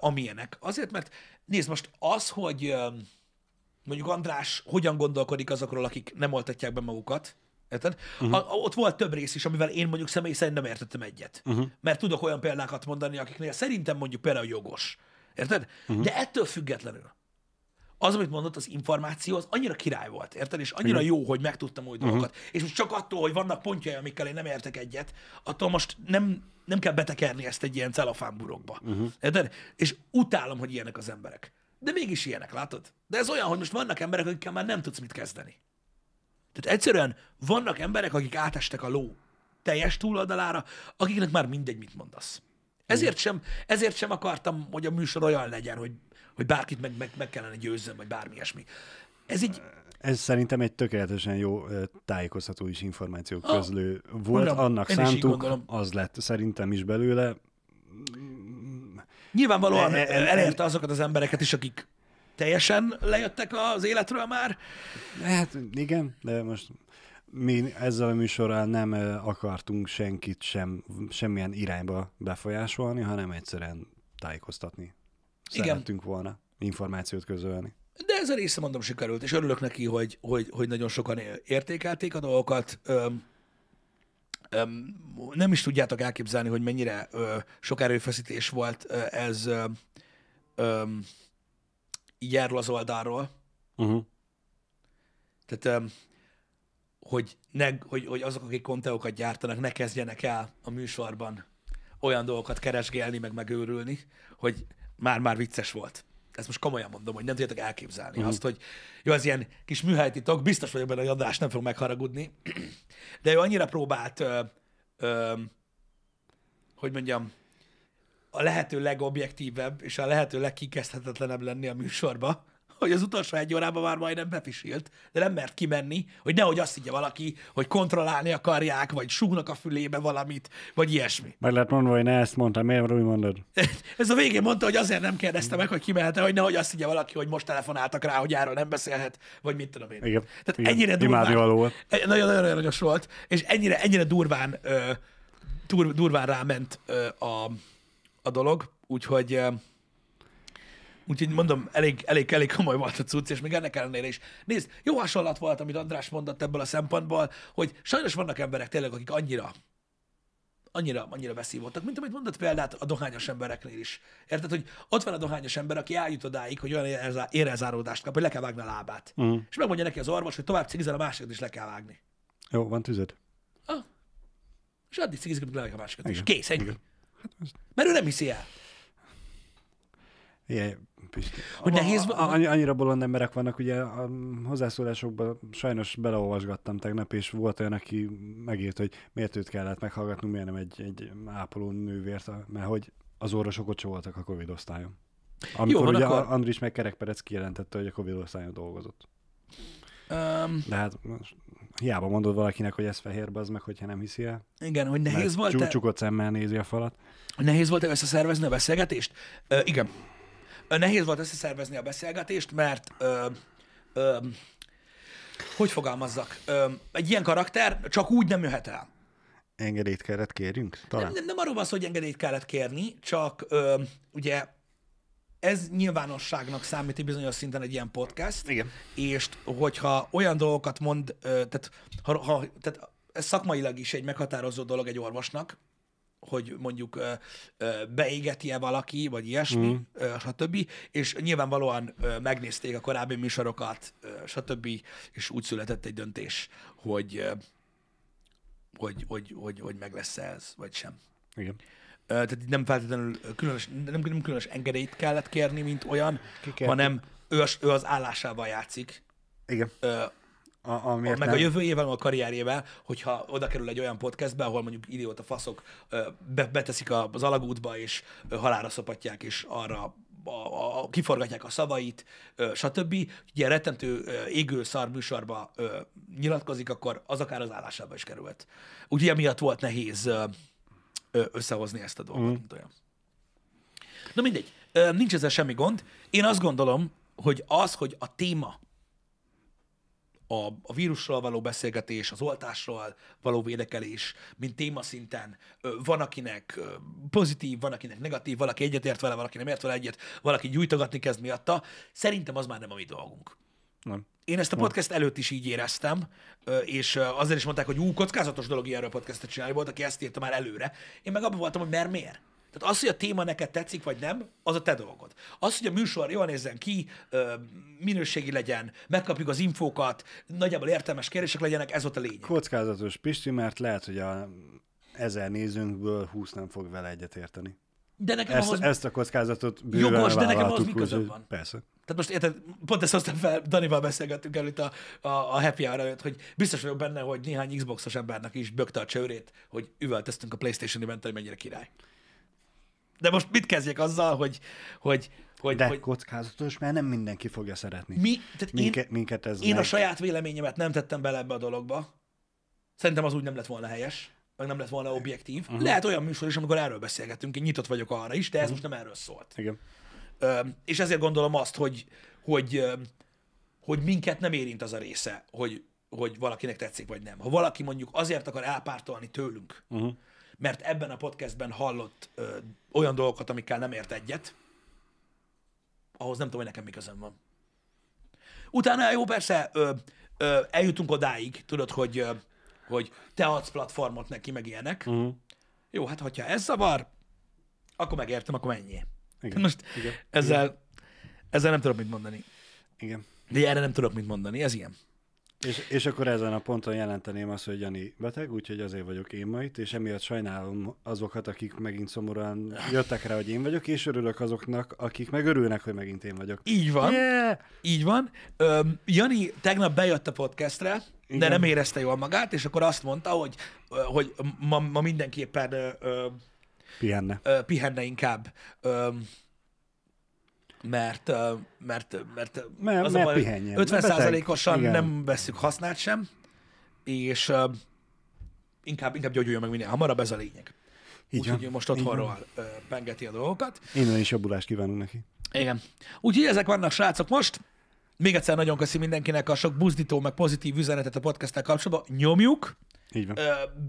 amilyenek. Azért, mert nézd, most az, hogy mondjuk András hogyan gondolkodik azokról, akik nem oltatják be magukat, Érted? Uh-huh. A, ott volt több rész is, amivel én mondjuk személy szerint nem értettem egyet. Uh-huh. Mert tudok olyan példákat mondani, akiknél szerintem mondjuk például jogos. Érted? Uh-huh. De ettől függetlenül az, amit mondott, az információ, az annyira király volt, érted? És annyira jó, hogy megtudtam új dolgokat. Uh-huh. És most csak attól, hogy vannak pontjai, amikkel én nem értek egyet, attól most nem, nem kell betekerni ezt egy ilyen celofánburokba. Uh-huh. Érted? És utálom, hogy ilyenek az emberek. De mégis ilyenek, látod? De ez olyan, hogy most vannak emberek, akikkel már nem tudsz mit kezdeni. Tehát egyszerűen vannak emberek, akik átestek a ló teljes túloldalára, akiknek már mindegy, mit mondasz. Ezért sem, ezért sem akartam, hogy a műsor olyan legyen, hogy, hogy bárkit meg, meg, meg kellene győzzön, vagy bármi ilyesmi. Ez így, Ez szerintem egy tökéletesen jó tájékoztató és információ Ah, közlő volt. mondom, Annak szántuk, az lett szerintem is belőle. nyilvánvalóan E- e- elérte azokat az embereket is, akik teljesen lejöttek az életről már. Hát igen, de most mi ezzel a műsorral nem akartunk senkit sem, semmilyen irányba befolyásolni, hanem egyszerűen tájékoztatni. Igen. Szerettünk volna információt közölni. De ez a része, mondom, sikerült, és örülök neki, hogy, hogy, hogy nagyon sokan értékelték a dolgokat. Öm, öm, nem is tudjátok elképzelni, hogy mennyire ö, sok erőfeszítés volt ö, ez ö, így erről az oldalról. Uh-huh. Tehát, öm, hogy, ne, hogy, hogy azok, akik konteókat gyártanak, ne kezdjenek el a műsorban olyan dolgokat keresgélni, meg megőrülni, hogy már-már vicces volt. Ezt most komolyan mondom, hogy nem tudjátok elképzelni uh-huh. azt, hogy jó, az ilyen kis műhelytitok, biztos vagyok benne, hogy András nem fog megharagudni, de ő annyira próbált, ö, ö, hogy mondjam, a lehető legobjektívebb és a lehető legkikezdhetetlenebb lenni a műsorba, hogy az utolsó egy órában már majdnem befisilt, de nem mert kimenni, hogy nehogy azt higgye valaki, hogy kontrollálni akarják, vagy súgnak a fülébe valamit, vagy ilyesmi. Meg lehet mondva, hogy ne ezt mondtam, miért úgy mondod? Ez a végén mondta, hogy azért nem kérdezte meg, hogy kimehet hogy nehogy azt higgye valaki, hogy most telefonáltak rá, hogy erről nem beszélhet, vagy mit tudom én. Igen. Tehát Igen. ennyire durván, volt. E- nagyon-nagyon aranyos volt, és ennyire, ennyire durván, ö, dur, durván ráment ö, a, a dolog, úgyhogy Úgyhogy mondom, elég, elég, elég komoly volt a cucc, és még ennek ellenére is. Nézd, jó hasonlat volt, amit András mondott ebből a szempontból, hogy sajnos vannak emberek tényleg, akik annyira, annyira, annyira veszívottak, mint amit mondott példát a dohányos embereknél is. Érted, hogy ott van a dohányos ember, aki eljut odáig, hogy olyan érezá- érelzáródást kap, hogy le kell vágni a lábát. Uh-huh. És megmondja neki az orvos, hogy tovább cigizel, a másikat is le kell vágni. Jó, van tüzed? Ah. És addig cigizik, amíg levágja a másikat is. Kész, ennyi. Igen. Mert ő nem hiszi el. Igen, Pisti. Hogy nehéz A- Annyira bolond emberek vannak, ugye a hozzászólásokban sajnos beleolvasgattam tegnap, és volt olyan, aki megírt, hogy miért őt kellett meghallgatnunk, miért nem egy, egy ápoló nővért, mert hogy az orvosok ott voltak a Covid osztályon. Amikor van, ugye akkor-. Andris meg Kerek Perec kijelentette, hogy a Covid osztályon dolgozott. Um, De hát hiába mondod valakinek, hogy ez fehér, az meg, hogyha nem hiszi el. igen, hogy nehéz volt csu- Csukott szemmel nézi a falat. nehéz volt összeszervezni a beszélgetést? Ö, igen. Nehéz volt összeszervezni a beszélgetést, mert ö, ö, hogy fogalmazzak? Ö, egy ilyen karakter csak úgy nem jöhet el. Engedélyt kellett kérjünk? Talán. Nem, nem, nem arról van szó, hogy engedélyt kellett kérni, csak ö, ugye ez nyilvánosságnak számít bizonyos szinten egy ilyen podcast, Igen. és hogyha olyan dolgokat mond, tehát, ha, ha, tehát ez szakmailag is egy meghatározó dolog egy orvosnak, hogy mondjuk beégeti-e valaki, vagy ilyesmi, mm. stb. És nyilvánvalóan megnézték a korábbi műsorokat, stb. És úgy született egy döntés, hogy, hogy, hogy, hogy, hogy meg lesz ez, vagy sem. Igen. Tehát nem feltétlenül különös, nem, nem különös engedélyt kellett kérni, mint olyan, hanem ő, az- ő az állásával játszik, Igen. ö, A, amiért meg nem. a jövőjével, a karrierjével, hogyha oda kerül egy olyan podcastbe, ahol mondjuk idióta faszok be, beteszik a- az alagútba, és ö, halálra szopatják, és arra a, a, a, kiforgatják a szavait, ö, stb. Ugye rettentő ö, égő szar műsorba ö, nyilatkozik, akkor az akár az állásába is került. Úgyhogy emiatt volt nehéz ö, ö, összehozni ezt a dolgot, mm. mint olyan. Na mindegy, ö, nincs ezzel semmi gond. Én azt gondolom, hogy az, hogy a téma a, a vírusról való beszélgetés, az oltásról való védekelés, mint témaszinten, van akinek pozitív, van akinek negatív, valaki egyetért vele, valaki nem ért vele egyet, valaki gyújtogatni kezd miatta. Szerintem az már nem a mi dolgunk. Nem. Én ezt a podcast előtt is így éreztem, és azért is mondták, hogy ú, kockázatos dolog ilyenről podcastet csinálni, volt, aki ezt írta már előre. Én meg abban voltam, hogy mert miért? Tehát az, hogy a téma neked tetszik, vagy nem, az a te dolgod. Az, hogy a műsor jól nézzen ki, minőségi legyen, megkapjuk az infókat, nagyjából értelmes kérdések legyenek, ez volt a lényeg. Kockázatos Pisti, mert lehet, hogy a ezer nézőnkből 20 nem fog vele egyet érteni. De nekem Ezt, ahhoz... ezt a kockázatot bőven Jogos, de nekem ahhoz mi közöm van? Persze. Tehát most érted, pont ezt hoztam fel, Danival beszélgettünk előtt a, a, a happy hour előtt, hogy biztos vagyok benne, hogy néhány Xboxos embernek is bökte a csőrét, hogy üvöltöztünk a PlayStation event hogy mennyire király. De most mit kezdjek azzal, hogy, hogy, hogy, De hogy kockázatos, mert nem mindenki fogja szeretni. mi, tehát Minket, én, minket ez én a meg... saját véleményemet nem tettem bele ebbe a dologba. Szerintem az úgy nem lett volna helyes, meg nem lett volna objektív. Uh-huh. Lehet olyan műsor is, amikor erről beszélgetünk, én nyitott vagyok arra is, de ez uh-huh. most nem erről szólt. Igen. Ö, és ezért gondolom azt, hogy, hogy, hogy minket nem érint az a része, hogy, hogy valakinek tetszik vagy nem. Ha valaki mondjuk azért akar elpártolni tőlünk, Uh-huh. Mert ebben a podcastben hallott ö, olyan dolgokat, amikkel nem ért egyet, ahhoz nem tudom, hogy nekem mi közöm van. Utána jó, persze, ö, ö, eljutunk odáig, tudod, hogy, ö, hogy te adsz platformot neki, meg ilyenek. Uh-huh. Jó, hát hogyha ez zavar, akkor megértem, akkor mennyi. Igen. Most Igen. ezzel, ezzel nem tudok mit mondani. Igen. De erre nem tudok mit mondani, ez ilyen. És, és akkor ezen a ponton jelenteném azt, hogy Jani beteg, úgyhogy azért vagyok én ma itt, és emiatt sajnálom azokat, akik megint szomorúan jöttek rá, hogy én vagyok, és örülök azoknak, akik meg örülnek, hogy megint én vagyok. Így van, Yeah! így van. Öm, Jani tegnap bejött a podcastre, de Igen. nem érezte jól magát, és akkor azt mondta, hogy, hogy ma, ma mindenképpen ö, ö, Pihenne. ö, pihenne inkább, ö, mert, mert, mert, Mert- az a mert baj, hogy pihenjen. 50%-osan Beteg. nem veszük hasznát sem, és ö, inkább, inkább gyógyuljon meg minél hamarabb, ez a lényeg. Úgyhogy most otthonról ö, pengeti a dolgokat. Innen is jobbulást kívánunk neki. Igen. Úgyhogy ezek vannak, srácok, most. Még egyszer nagyon köszi mindenkinek a sok buzdító, meg pozitív üzenetet a podcasttel kapcsolatban. Nyomjuk. Így van.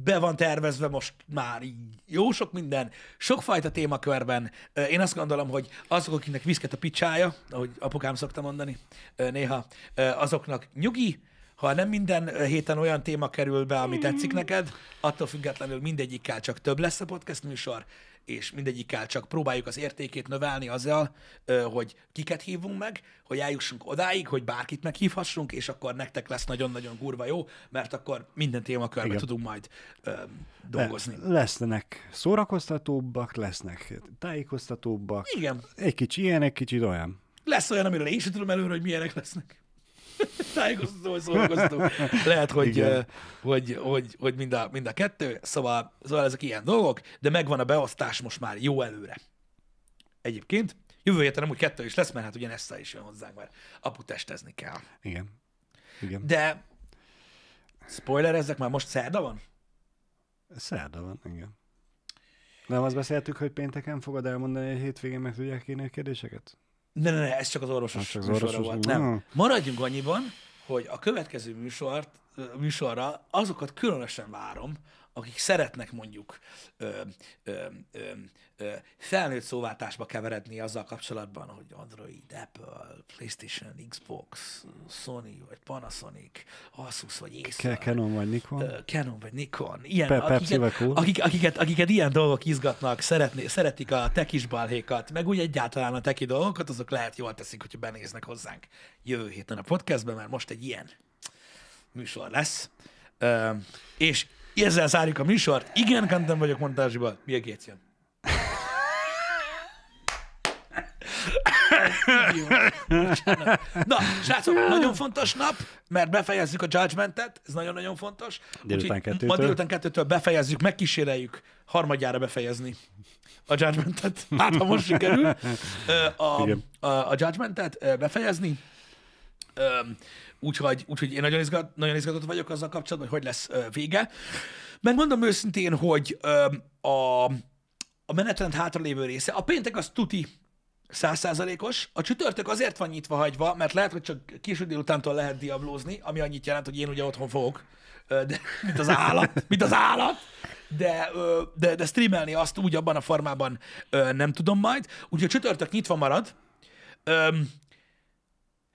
Be van tervezve most már jó sok minden, sokfajta témakörben. Én azt gondolom, hogy azok, akiknek viszket a picsája, ahogy apukám szokta mondani néha, azoknak nyugi, ha nem minden héten olyan téma kerül be, ami tetszik neked, attól függetlenül mindegyikkel csak több lesz a podcast műsor, és mindegyikkel csak próbáljuk az értékét növelni azzal, hogy kiket hívunk meg, hogy eljussunk odáig, hogy bárkit meghívhassunk, és akkor nektek lesz nagyon-nagyon kurva jó, mert akkor minden témakörben Igen. tudunk majd ö, dolgozni. Le- lesznek szórakoztatóbbak, lesznek tájékoztatóbbak. Igen, Egy kicsi ilyen, egy kicsit olyan. lesz olyan, amiről én sem tudom előre, hogy milyenek lesznek. Tájékoztató, vagy szórakoztató. Lehet, hogy, ö, hogy, hogy, hogy mind, a, mind a kettő, szóval, szóval ezek ilyen dolgok, de megvan a beosztás most már jó előre. Egyébként, jövő héten nem úgy kettő is lesz, mert hát ugye Nessa is jön hozzánk, mert apu testezni kell. Igen. Igen. De spoiler, ezek már most szerda van? Szerda van, igen. Nem azt beszéltük, hogy pénteken fogod elmondani, hogy hétvégén meg tudják írni a kérdéseket? Ne, ne, ne, ez csak az orvosos Az csak az orvosos- volt. Ah. Nem. Maradjunk annyiban, hogy a következő műsort, műsorra azokat különösen várom, akik szeretnek mondjuk ö, ö, ö, ö, felnőtt szóváltásba keveredni azzal kapcsolatban, hogy Android, Apple, PlayStation, Xbox, Sony, vagy Panasonic, Asus, vagy Acer. Canon vagy Nikon. Ö, Canon vagy Nikon, ilyen, Pe- akiket, akik, akiket, akiket ilyen dolgok izgatnak, szeretné, szeretik a tekis balhékat, meg úgy egyáltalán a teki dolgokat, azok lehet jól teszik, hogyha benéznek hozzánk jövő héten a podcastben, mert most egy ilyen műsor lesz. Ö, és ezzel zárjuk a műsort. Igen, Kantem vagyok montázsiban. Milyen Gates jön? Bocsánat. Na, srácok, nagyon fontos nap, mert befejezzük a Judgmentet, ez nagyon-nagyon fontos. Délután kettőtől. Ma délután kettőtől befejezzük, megkíséreljük harmadjára befejezni a Judgmentet. Hát, ha most sikerül a, a, a Judgmentet befejezni. Úgyhogy, úgyhogy én nagyon, izgat, nagyon izgatott vagyok azzal kapcsolatban, hogy hogy lesz vége. Megmondom őszintén, hogy a, a menetrend hátralévő része, a péntek az tuti százszázalékos, a csütörtök azért van nyitva hagyva, mert lehet, hogy csak késő délutántól lehet diablózni, ami annyit jelent, hogy én ugye otthon fogok, de, mint az állat, mint az állat, de, de, de streamelni azt úgy abban a formában nem tudom majd. Úgyhogy a csütörtök nyitva marad,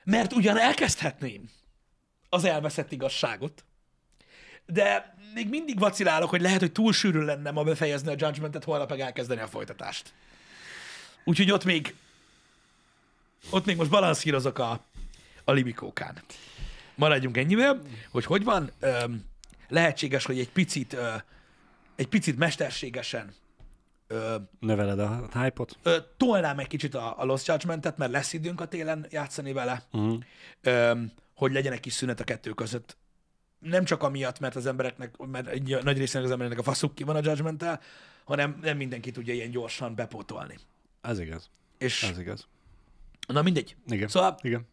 mert ugyan elkezdhetném az elveszett igazságot, de még mindig vacilálok, hogy lehet, hogy túl sűrű lenne ma befejezni a judgmentet, holnap meg elkezdeni a folytatást. Úgyhogy ott még ott még most balanszírozok a, a libikókán. Maradjunk ennyivel, hogy hogy van. Öm, lehetséges, hogy egy picit, ö, egy picit mesterségesen ö, Növeled a hype-ot. ö, tolnám egy kicsit a, a Lost Judgment-et, mert lesz időnk a télen játszani vele, Uh-huh. ö, hogy legyen egy kis szünet a kettő között. Nem csak amiatt, mert az embereknek, mert egy nagy részének az embereknek a faszuk ki van a judgment hanem nem mindenki tudja ilyen gyorsan bepótolni. Ez igaz. És Ez igaz. na mindegy. Igen. Szóval Igen.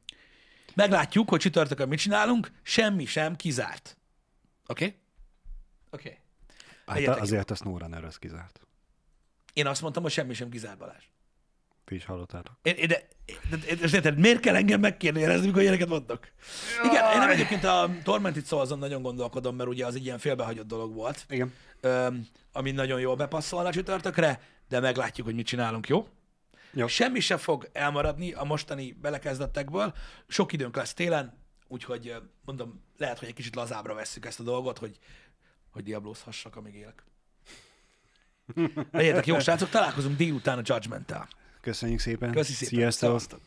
meglátjuk, hogy csütörtökön mit csinálunk, semmi sem kizárt. Oké? Okay? Oké. Okay. Hát Legyetek azért a SnowRunner az kizárt. Én azt mondtam, hogy semmi sem kizárt Balázs. Ti is hallottátok. Én, én, de, de, de, de, érted, miért kell engem megkérdőjelezni, mikor ilyeneket mondok? Igen, én nem egyébként a Tormented Souls-on nagyon gondolkodom, mert ugye az egy ilyen félbehagyott dolog volt, Igen. öm, ami nagyon jól bepasszolna csütörtökre, de meglátjuk, hogy mit csinálunk, jó? Jó. Semmi se fog elmaradni a mostani belekezdettekből. Sok időnk lesz télen, úgyhogy mondom, lehet, hogy egy kicsit lazábra vesszük ezt a dolgot, hogy, hogy diablózhassak, amíg élek. Legyetek jó, srácok, találkozunk délután a Judgment-tel. Köszönjük szépen. Köszi szépen. Sziasztok. Szevasztok.